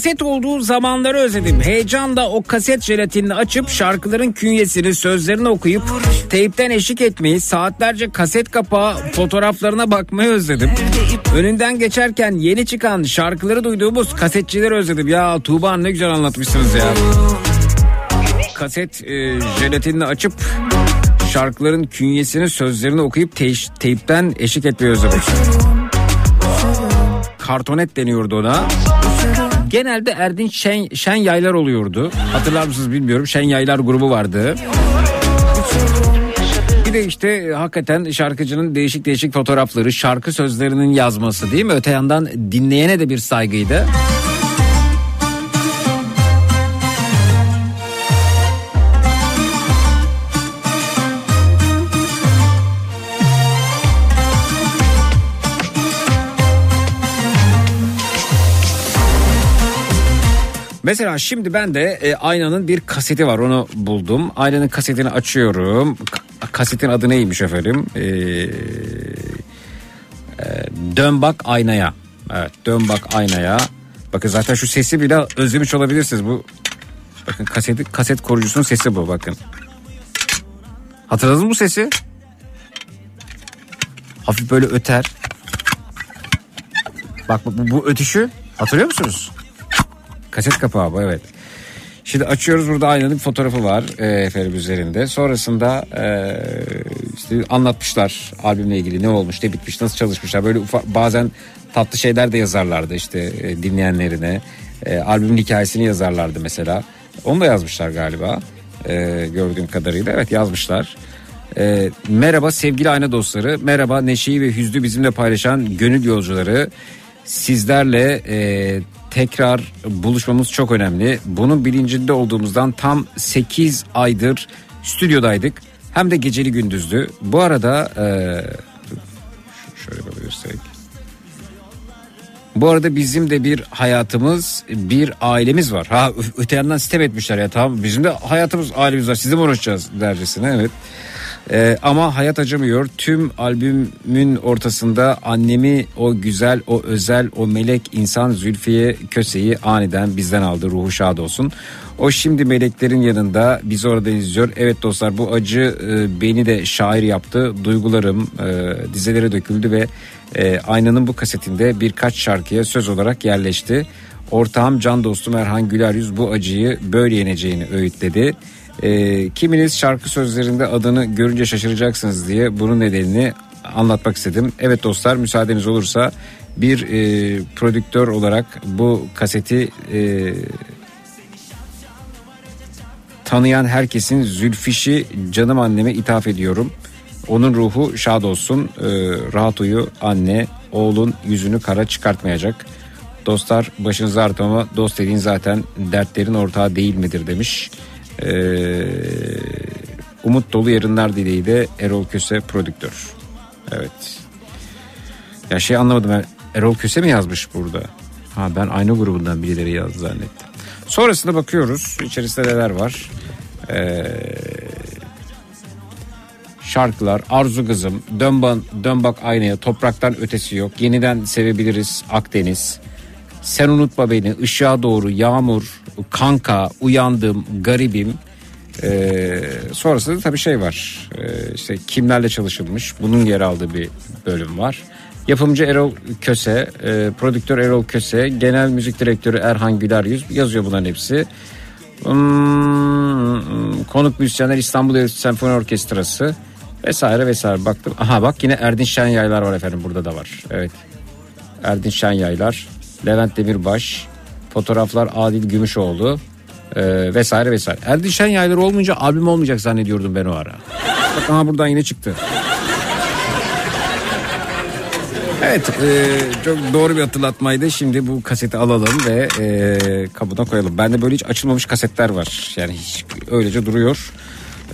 kaset olduğu zamanları özledim. Heyecanla o kaset jelatinini açıp şarkıların künyesini, sözlerini okuyup teypten eşlik etmeyi, saatlerce kaset kapağı fotoğraflarına bakmayı özledim. Önünden geçerken yeni çıkan şarkıları duyduğumuz kasetçileri özledim. Ya Tuğba ne güzel anlatmışsınız ya. Kaset e, jelatinini açıp şarkıların künyesini, sözlerini okuyup te- teypten eşlik etmeyi özledim. Kartonet deniyordu ona. Genelde Erdinç Şen, Şen Yaylar oluyordu. Hatırlar mısınız bilmiyorum. Şen Yaylar grubu vardı. Bir de işte e, hakikaten şarkıcının değişik değişik fotoğrafları, şarkı sözlerinin yazması değil mi? Öte yandan dinleyene de bir saygıydı. Mesela şimdi ben de e, Aynanın bir kaseti var onu buldum. Aynanın kasetini açıyorum. Ka- kasetin adı neymiş efendim? Ee, e, dön bak aynaya. Evet dön bak aynaya. Bakın zaten şu sesi bile özlemiş olabilirsiniz. Bu bakın kaseti, kaset koruyucusunun sesi bu bakın. Hatırladınız mı bu sesi? Hafif böyle öter. Bak bu, bu ötüşü hatırlıyor musunuz? Kaset kapağı bu evet. Şimdi açıyoruz burada aynanın fotoğrafı var e, efendim üzerinde. Sonrasında e, işte anlatmışlar albümle ilgili ne olmuş, ne bitmiş, nasıl çalışmışlar. Böyle ufak, bazen tatlı şeyler de yazarlardı işte e, dinleyenlerine. E, albümün hikayesini yazarlardı mesela. Onu da yazmışlar galiba e, gördüğüm kadarıyla. Evet yazmışlar. E, merhaba sevgili ayna dostları. Merhaba neşeyi ve hüznü bizimle paylaşan gönül yolcuları. Sizlerle e, tekrar buluşmamız çok önemli. Bunun bilincinde olduğumuzdan tam 8 aydır stüdyodaydık. Hem de geceli gündüzdü. Bu arada e, şöyle böyle göstereyim. Bu arada bizim de bir hayatımız, bir ailemiz var. Ha öte yandan sitem etmişler ya tamam bizim de hayatımız, ailemiz var. Sizle mi uğraşacağız dercesine evet. Ee, ama hayat acımıyor. Tüm albümün ortasında annemi o güzel, o özel, o melek insan Zülfiye Köse'yi aniden bizden aldı. Ruhu şad olsun. O şimdi meleklerin yanında bizi oradan izliyor. Evet dostlar bu acı e, beni de şair yaptı. Duygularım e, dizelere döküldü ve e, Aynanın bu kasetinde birkaç şarkıya söz olarak yerleşti. Ortağım can dostum Erhan Güler Yüz bu acıyı böyle yeneceğini öğütledi. E, kiminiz şarkı sözlerinde adını görünce şaşıracaksınız diye bunun nedenini anlatmak istedim. Evet dostlar müsaadeniz olursa bir e, prodüktör olarak bu kaseti e, tanıyan herkesin Zülfiş'i canım anneme ithaf ediyorum. Onun ruhu şad olsun. Ee, rahat uyu anne. Oğlun yüzünü kara çıkartmayacak. Dostlar başınızı artmama dost dediğin zaten dertlerin ortağı değil midir demiş. Ee, umut dolu yarınlar dileği de Erol Köse prodüktör. Evet. Ya şey anlamadım Erol Köse mi yazmış burada? Ha ben aynı grubundan birileri yazdı zannettim. Sonrasında bakıyoruz içerisinde neler var. Ee, şarkılar Arzu Kızım Dön, dön bak aynaya topraktan ötesi yok yeniden sevebiliriz Akdeniz sen unutma beni ışığa doğru yağmur kanka uyandım garibim ee, sonrasında da tabii şey var ee, işte kimlerle çalışılmış bunun yer aldığı bir bölüm var yapımcı Erol Köse e, prodüktör Erol Köse genel müzik direktörü Erhan Güler Yüz yazıyor bunların hepsi Hmm, konuk müzisyenler İstanbul Devlet Senfoni Orkestrası vesaire vesaire baktım. Aha bak yine Erdinç Şen Yaylar var efendim burada da var. Evet. Erdinç Şen Yaylar, Levent Demirbaş, fotoğraflar Adil Gümüşoğlu e, vesaire vesaire. Erdinç Şen Yaylar olmayınca albüm olmayacak zannediyordum ben o ara. Bak aha buradan yine çıktı. Evet e, çok doğru bir hatırlatmaydı. Şimdi bu kaseti alalım ve e, kabına koyalım. Bende böyle hiç açılmamış kasetler var. Yani hiç öylece duruyor.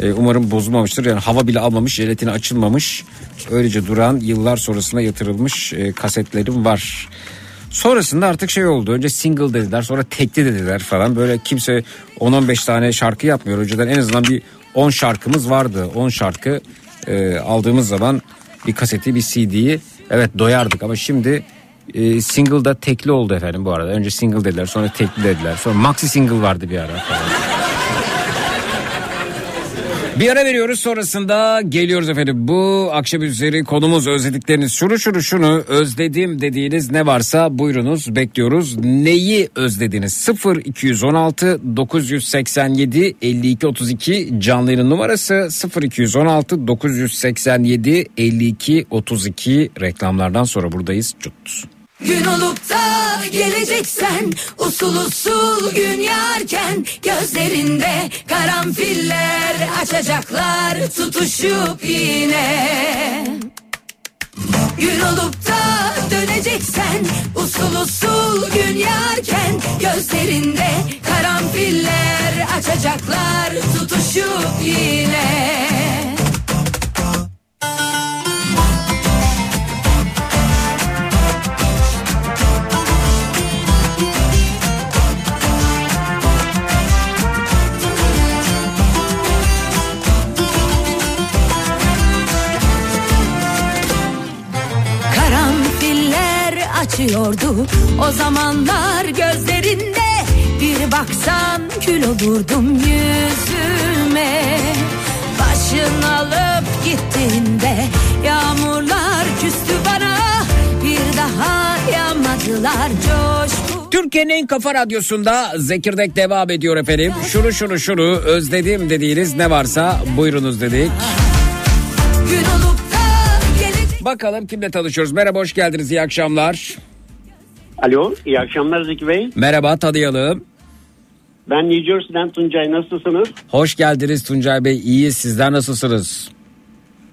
E, umarım bozulmamıştır. Yani hava bile almamış, jelatini açılmamış. Öylece duran yıllar sonrasında yatırılmış e, kasetlerim var. Sonrasında artık şey oldu. Önce single dediler sonra tekli dediler falan. Böyle kimse 10-15 tane şarkı yapmıyor. Önceden en azından bir 10 şarkımız vardı. 10 şarkı e, aldığımız zaman bir kaseti bir CD'yi evet doyardık ama şimdi e, single'da tekli oldu efendim bu arada. Önce single dediler sonra tekli dediler. Sonra maxi single vardı bir ara falan. Bir ara veriyoruz sonrasında geliyoruz efendim. Bu akşam üzeri konumuz özledikleriniz şunu şunu şunu özledim dediğiniz ne varsa buyurunuz bekliyoruz. Neyi özlediniz? 0 216 987 52 32 canlı yayın numarası 0 216 987 52 32 reklamlardan sonra buradayız. Cut. Gün olup da geleceksen usul usul gün yarken gözlerinde karanfiller açacaklar tutuşup yine. Gün olup da döneceksen usul usul gün yarken gözlerinde karanfiller açacaklar tutuşup yine. Açıyordu o zamanlar gözlerinde Bir baksan kül olurdum yüzüme Başın alıp gittiğinde yağmurlar küstü bana Bir daha yağmadılar coşku Türkiye'nin en kafa radyosunda Zekirdek devam ediyor efendim. Şunu şunu şunu özledim dediğiniz ne varsa buyurunuz dedik. Gün olup Bakalım kimle tanışıyoruz. Merhaba hoş geldiniz iyi akşamlar. Alo, iyi akşamlar Zeki Bey. Merhaba tanıyalım. Ben New Jersey'den Tuncay, nasılsınız? Hoş geldiniz Tuncay Bey. İyiyiz sizler nasılsınız?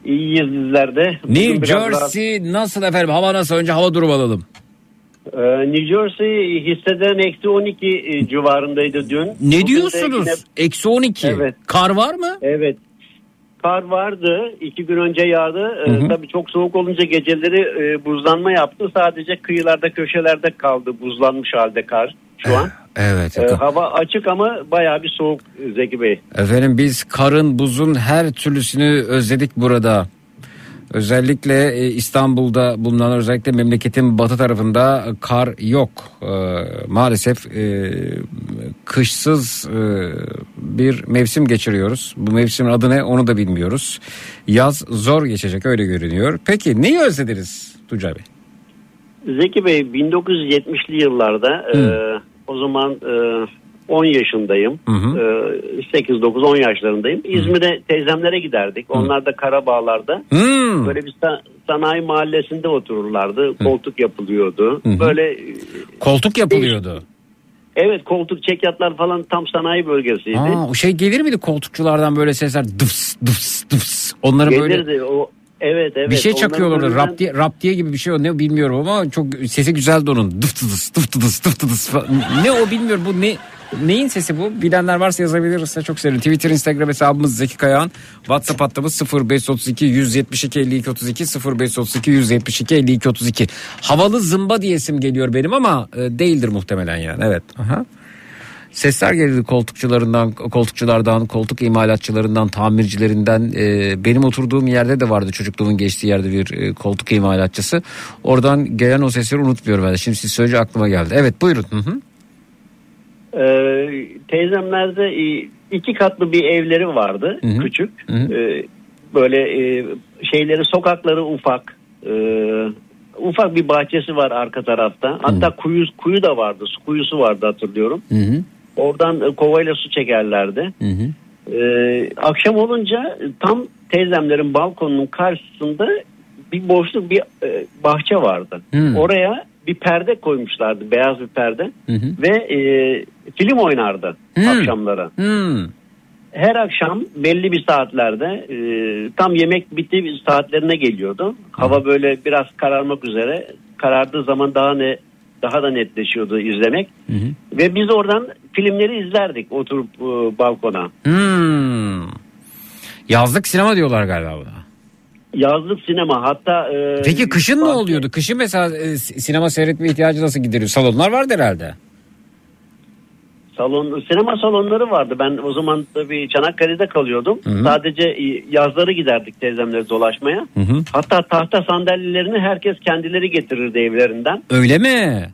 İyiyiz bizler de. Bugün New biraz daha- Jersey nasıl efendim? Hava nasıl? Önce hava durumu alalım. Ee, New Jersey hisseden eksi 12 e, civarındaydı dün. Bugün Ne de diyorsunuz? yine- Eksi 12. Evet. Kar var mı? Evet. Kar vardı. iki gün önce yağdı. Ee, Hı hı. tabii çok soğuk olunca geceleri e, buzlanma yaptı. Sadece kıyılarda köşelerde kaldı buzlanmış halde kar şu an. Evet. Ee, hava açık ama bayağı bir soğuk e, Zeki Bey. Efendim biz karın, buzun her türlüsünü özledik burada. Özellikle e, İstanbul'da bulunan özellikle memleketin batı tarafında kar yok. Ee, maalesef e, kışsız e, bir mevsim geçiriyoruz. Bu mevsimin adı ne onu da bilmiyoruz. Yaz zor geçecek öyle görünüyor. Peki neyi özlediniz Tuncay Bey? Zeki Bey 1970'li yıllarda e, o zaman e, 10 yaşındayım. Hı hı. E, 8-9-10 yaşlarındayım. İzmir'e teyzemlere giderdik. Onlar da Karabağlar'da. Hmm. Böyle bir sa- sanayi mahallesinde otururlardı. Koltuk yapılıyordu. Hı hı. Böyle Koltuk yapılıyordu. evet koltuk çekyatlar falan tam sanayi bölgesiydi. Aa, o şey gelir miydi koltukçulardan böyle sesler dıps dıps dıps. Onları böyle Gelirdi o evet evet. bir şey çakıyorlardı. önünden- Raptiye, raptiye gibi bir şey o ne bilmiyorum ama çok sesi güzeldi onun. Dıf dıs dıf dıs dıf dıs falan. Ne o bilmiyorum bu ne neyin sesi bu? Bilenler varsa yazabilirse çok sevinirim. Twitter, Instagram hesabımız Zeki Kayağan. WhatsApp hattımız 0532 172 52 32 0532 172 52 32. Havalı zımba diyesim geliyor benim ama e, değildir muhtemelen yani. Evet. Aha. Sesler geldi koltukçularından, koltukçulardan, koltuk imalatçılarından, tamircilerinden. Ee, benim oturduğum yerde de vardı çocukluğumun geçtiği yerde bir e, koltuk imalatçısı. Oradan gelen o sesleri unutmuyorum ben. Şimdi siz söyleyince aklıma geldi. Evet buyurun. Hı hı. Ee, teyzemlerde e, iki katlı bir evleri vardı Hı hı. küçük. Hı hı. Ee, böyle e, şeyleri sokakları ufak. Ee, ufak bir bahçesi var arka tarafta. Hatta kuyu kuyu da vardı. Su kuyusu vardı hatırlıyorum. Hı hı. Oradan e, kovayla su çekerlerdi. Hı hı. Ee, akşam olunca e, tam teyzemlerin balkonunun karşısında bir boşluk bir e, bahçe vardı. Hmm. Oraya bir perde koymuşlardı. Beyaz bir perde. Hı hı. Ve e, film oynardı Hmm. akşamları. Hmm. Her akşam belli bir saatlerde e, tam yemek bittiği saatlerine geliyordu. Hava böyle biraz kararmak üzere. Karardığı zaman daha ne daha da netleşiyordu izlemek. Hı hı. Ve biz oradan filmleri izlerdik oturup e, balkona. Hmm. Yazlık sinema diyorlar galiba buna. Yazlık sinema hatta... e, Peki kışın ne bahçe- oluyordu? Kışın mesela e, sinema seyretme ihtiyacı nasıl gideriyor? Salonlar vardı herhalde. Salon, sinema salonları vardı. Ben o zaman tabii Çanakkale'de kalıyordum. Hı hı. Sadece e, yazları giderdik teyzemleri dolaşmaya. Hı hı. Hatta tahta sandalyelerini herkes kendileri getirirdi evlerinden. Öyle mi?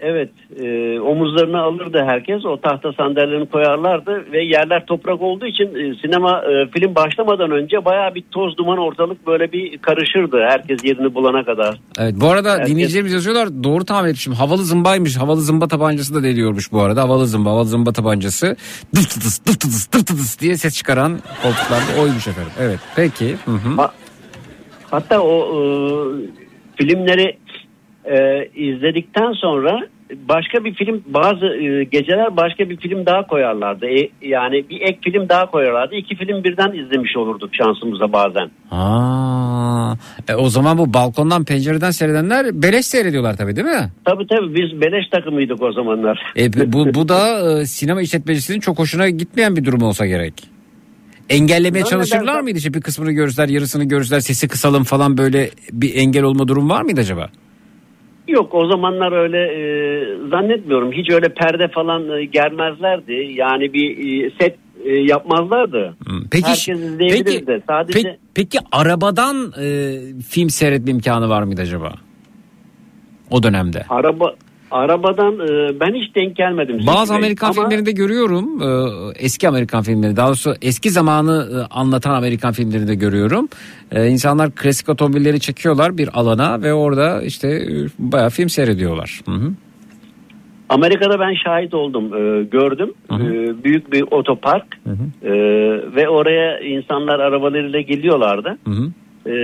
Evet e, omuzlarına alırdı herkes o tahta sandalyelerini koyarlardı ve yerler toprak olduğu için e, sinema e, film başlamadan önce baya bir toz duman ortalık böyle bir karışırdı herkes yerini bulana kadar. Evet bu arada Herkes- dinleyicilerimiz yazıyorlar doğru tahmin etmişim. Havalı zımbaymış. Havalı zımba tabancası da deniyormuş bu arada. Havalı zımba, havalı zımba tabancası. Dıf tıdıs, dıf tıdıs, dıf tıdıs diye ses çıkaran koltuklarda oymuş efendim. Evet peki. Hı hı. Ha- hatta o e, filmleri e, izledikten sonra başka bir film bazı e, geceler başka bir film daha koyarlardı. E, yani bir ek film daha koyarlardı. İki film birden izlemiş olurduk şansımıza bazen. Aa, e, o zaman bu balkondan pencereden seyredenler beleş seyrediyorlar tabii değil mi? Tabii tabii biz beleş takımıydık o zamanlar. E, bu, bu da e, sinema işletmecisinin çok hoşuna gitmeyen bir durum olsa gerek. Engellemeye Öyle çalışırlar dersen- mıydı? İşte bir kısmını görürler, yarısını görürler, sesi kısalım falan böyle bir engel olma durum var mıydı acaba? Yok o zamanlar öyle e, zannetmiyorum. Hiç öyle perde falan e, germezlerdi. Yani bir e, set e, yapmazlardı. Hmm, Peki, Herkes izleyebilirdi. peki, Sadece peki, peki arabadan e, film seyretme imkanı var mıydı acaba? O dönemde. araba arabadan e, ben hiç denk gelmedim. Bazı Bey. Amerikan Ama filmlerinde görüyorum. e, eski Amerikan filmleri daha doğrusu eski zamanı e, anlatan Amerikan filmlerinde görüyorum. E, insanlar klasik otomobilleri çekiyorlar bir alana ve orada işte e, bayağı film seyrediyorlar. Hı hı. Amerika'da ben şahit oldum, e, gördüm. Hı hı. E, büyük bir otopark Hı hı. E, ve oraya insanlar arabalarıyla geliyorlardı. Hı hı. E,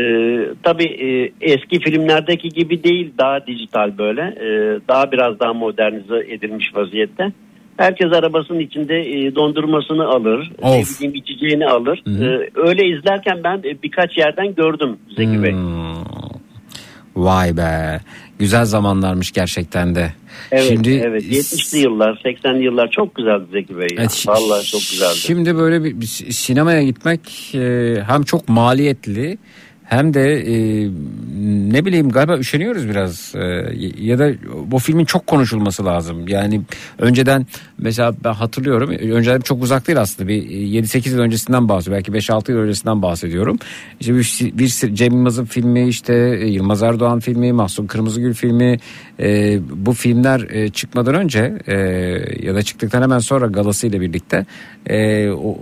tabii e, eski filmlerdeki gibi değil, daha dijital böyle, e, daha biraz daha modernize edilmiş vaziyette. Herkes arabasının içinde e, dondurmasını alır, Of. bileyim içeceğini alır. Hı. E, öyle izlerken ben e, birkaç yerden gördüm Zeki Bey. Hmm. Vay be. Güzel zamanlarmış gerçekten de. Evet, Şimdi evet. 70'li yıllar, 80'li yıllar çok güzeldi Zeki Bey. ya. Evet, Vallahi çok güzeldi. Şimdi böyle bir, bir sinemaya gitmek e, hem çok maliyetli hem de e, ne bileyim galiba üşeniyoruz biraz E, ya da bu filmin çok konuşulması lazım. Yani önceden mesela ben hatırlıyorum önceden çok uzak değil aslında bir 7-8 yıl öncesinden bahsediyorum belki 5-6 yıl öncesinden bahsediyorum. İşte bir, bir Cem Yılmaz'ın filmi işte e, Yılmaz Erdoğan filmi Mahsun Kırmızıgül filmi e, bu filmler e, çıkmadan önce e, ya da çıktıktan hemen sonra galasıyla birlikte e, o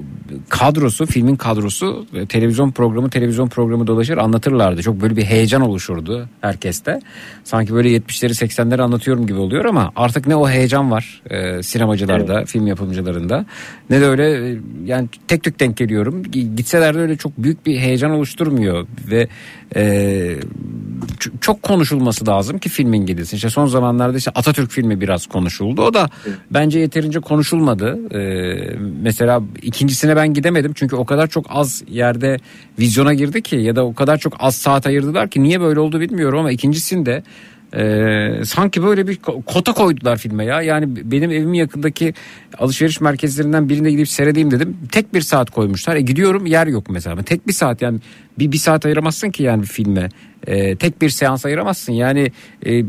kadrosu filmin kadrosu e, televizyon programı televizyon programı dolaşır anlatırlardı. Çok böyle bir heyecan oluşurdu herkeste. Sanki böyle 70'leri 80'leri anlatıyorum gibi oluyor ama artık ne o heyecan var e, sinemacılarda, film yapımcılarında ne de öyle e, yani tek tük denk geliyorum. Gitseler de öyle çok büyük bir heyecan oluşturmuyor ve e, ç- çok konuşulması lazım ki filmin gidilsin. İşte son zamanlarda işte Atatürk filmi biraz konuşuldu. O da bence yeterince konuşulmadı. Ee, mesela ikincisine ben gidemedim çünkü o kadar çok az yerde vizyona girdi ki ya da o kadar çok az saat ayırdılar ki niye böyle oldu bilmiyorum ama ikincisinde ee, sanki böyle bir ko- kota koydular filme ya. Yani benim evimin yakındaki alışveriş merkezlerinden birinde gidip seyredeyim dedim. Tek bir saat koymuşlar. E gidiyorum yer yok mesela. Tek bir saat yani bir, bir saat ayıramazsın ki yani bir filme. Ee, tek bir seans ayıramazsın. Yani e,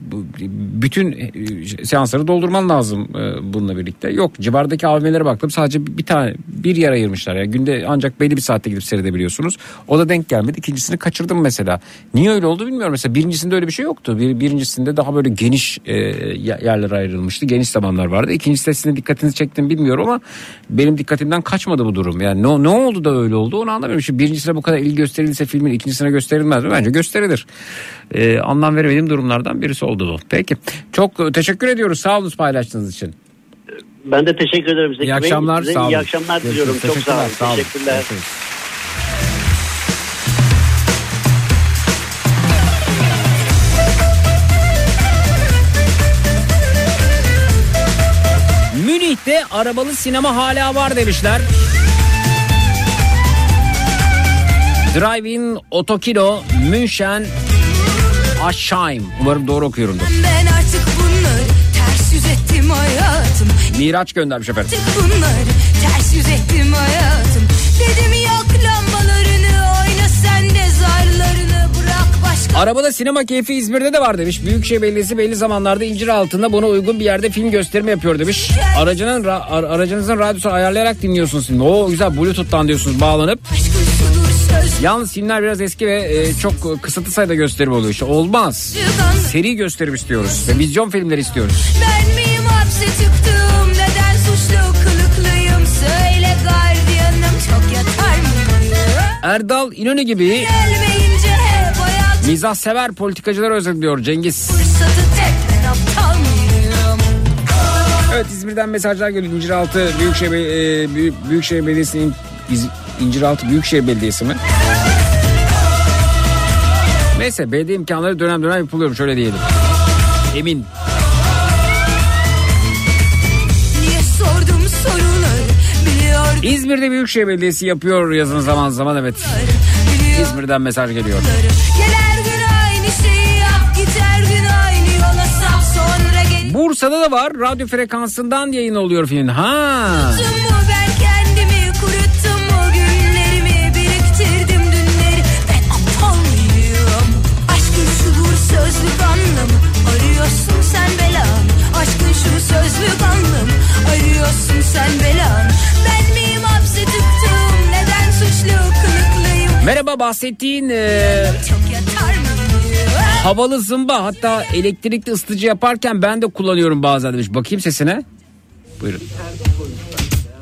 bütün e, seansları doldurman lazım e, bununla birlikte. Yok civardaki AVM'lere baktım sadece bir, tane bir yer ayırmışlar. Yani günde ancak belli bir saatte gidip seyredebiliyorsunuz. O da denk gelmedi. İkincisini kaçırdım mesela. Niye öyle oldu bilmiyorum. Mesela birincisinde öyle bir şey yoktu. Bir, birincisinde daha böyle geniş e, yerlere ayrılmıştı. Geniş zamanlar vardı. İkincisinde sizin dikkatinizi çektim bilmiyorum ama benim dikkatimden kaçmadı bu durum. Yani ne, ne oldu da öyle oldu onu anlamıyorum. Şimdi birincisine bu kadar ilgi gösterilirse filmin ikincisine gösterilmez mi? Bence gösterilir. E, anlam veremediğim durumlardan birisi oldu bu. Peki. Çok e, teşekkür ediyoruz. Sağ olun paylaştığınız için. Ben de teşekkür ederim Zeki İyi Bey. akşamlar. Size Sağ olun. iyi akşamlar diliyorum. Çok sağ olun. Teşekkürler, sağ olun. Teşekkürler. Görüşürüz. Münih'te arabalı sinema hala var demişler. Drive-in Otokino München Aşaim. Umarım doğru okuyorumdur. Ben artık bunları ters yüz ettim hayatım Miraç göndermiş efendim. Artık bunları ters yüz ettim hayatım Dedim yak lambalarını oyna sen de zarlarını bırak başka Arabada sinema keyfi İzmir'de de var demiş. Büyükşehir Belediyesi belli zamanlarda incir altında buna uygun bir yerde film gösterimi yapıyor demiş. Aracının ra- ar- aracınızın radyosunu ayarlayarak dinliyorsunuz. O güzel Bluetooth'tan diyorsunuz bağlanıp. aşkın Yalnız filmler biraz eski ve e, çok kısıtlı sayıda gösterim oluyor işte. Olmaz. Seri gösterim istiyoruz ve vizyon filmleri istiyoruz. Ben miyim hapse çıktım neden suçlu kılıklıyım söyle gardiyanım çok yatar mıyım Erdal İnönü gibi mizah sever politikacılar özlediyor Cengiz. fırsatı aptal Evet İzmir'den mesajlar geliyor. İnciraltı Büyükşehir, e, Büyük- Büyükşehir Belediyesi'nin İz- İnciraltı Büyükşehir Belediyesi mi? Neyse belediye imkanları dönem dönem yapılıyor şöyle diyelim. Emin. İzmir'de Büyükşehir Belediyesi yapıyor yazın zaman zaman evet. İzmir'den mesaj geliyor. Bursa'da da var. Radyo frekansından yayın oluyor film. Ha. Unuttum anlamı arıyorsun sen belanı ben miyim hapse tıktım neden suçlu kılıklıyım Merhaba bahsettiğin e, mıyım havalı zımba hatta elektrikli ısıtıcı yaparken ben de kullanıyorum bazen demiş. Bakayım sesine. Buyurun.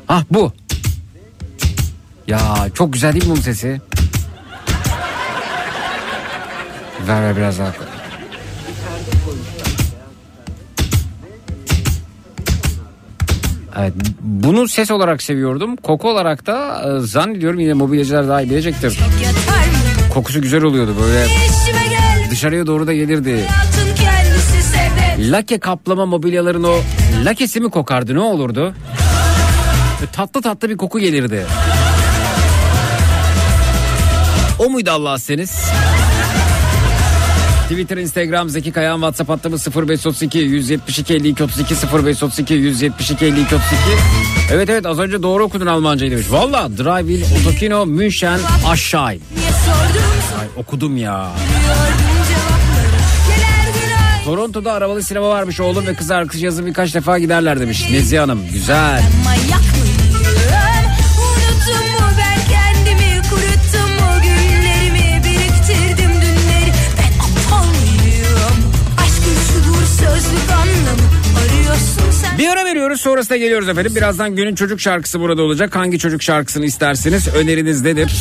Ah bu. Ya çok güzel değil mi bunun sesi? Ver ver biraz daha. Evet, bunu ses olarak seviyordum. Koku olarak da e, zannediyorum yine mobilyacılar daha iyi bilecektir. Kokusu güzel oluyordu böyle dışarıya doğru da gelirdi. Lake kaplama mobilyaların o lakesi mi kokardı ne olurdu? Böyle tatlı tatlı bir koku gelirdi. O muydu Allah seniz? Twitter, Instagram, Zeki Kayağan, WhatsApp hattımız 0532 172 52 32 0532 172 52 32. Evet evet az önce doğru okudun Almancayı demiş. Valla Drive-In, Otokino, München, aşağı. Ay okudum ya. Toronto'da arabalı sinema varmış. Oğlum ve kız arkadaşı yazın birkaç defa giderler demiş. Nezihe Hanım güzel. Bir ara veriyoruz sonrasında geliyoruz efendim. Birazdan günün çocuk şarkısı burada olacak. Hangi çocuk şarkısını istersiniz? Öneriniz nedir?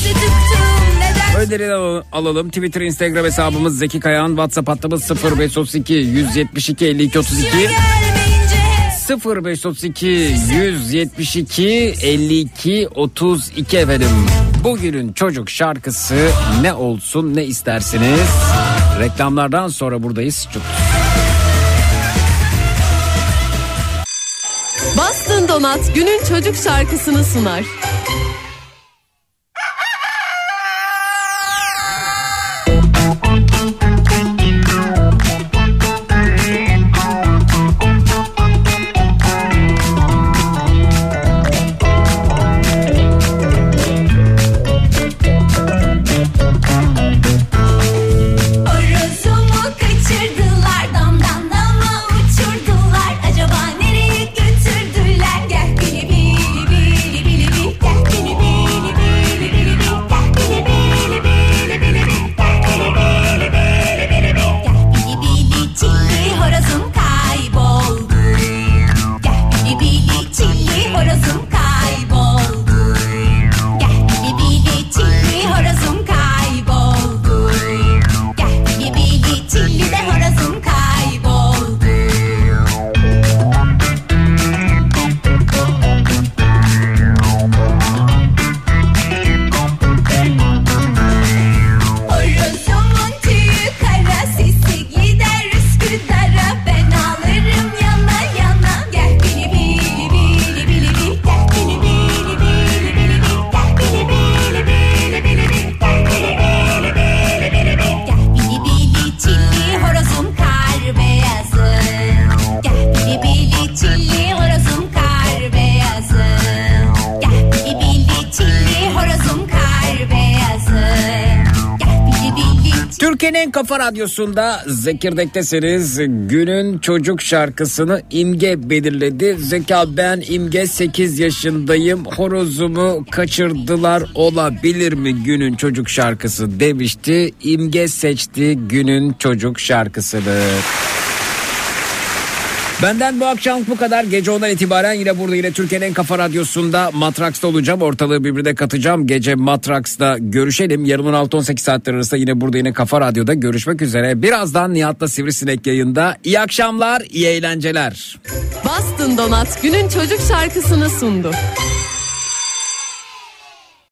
Al- alalım. Twitter, Instagram hesabımız Zeki Kayağan. WhatsApp hattımız 0532 172 52 32. gelmeyince hep 0532 172 52 32 efendim. Bugünün çocuk şarkısı ne olsun ne istersiniz? Reklamlardan sonra buradayız. Çok Bastın Donat günün çocuk şarkısını sunar. Radyosunda Zekirdek'tesiniz. Günün çocuk şarkısını İmge belirledi. Zeka ben İmge 8 yaşındayım. Horozumu kaçırdılar olabilir mi günün çocuk şarkısı demişti. İmge seçti günün çocuk şarkısını. Benden bu akşam bu kadar. Gece ondan itibaren yine burada yine Türkiye'nin en kafa radyosunda Matraks'ta olacağım. Ortalığı birbirine katacağım. Gece Matraks'ta görüşelim. Yarın 16-18 saatler arasında yine burada yine kafa radyoda görüşmek üzere. Birazdan Nihat'la Sivrisinek yayında. İyi akşamlar, iyi eğlenceler. Bastın Donat günün çocuk şarkısını sundu.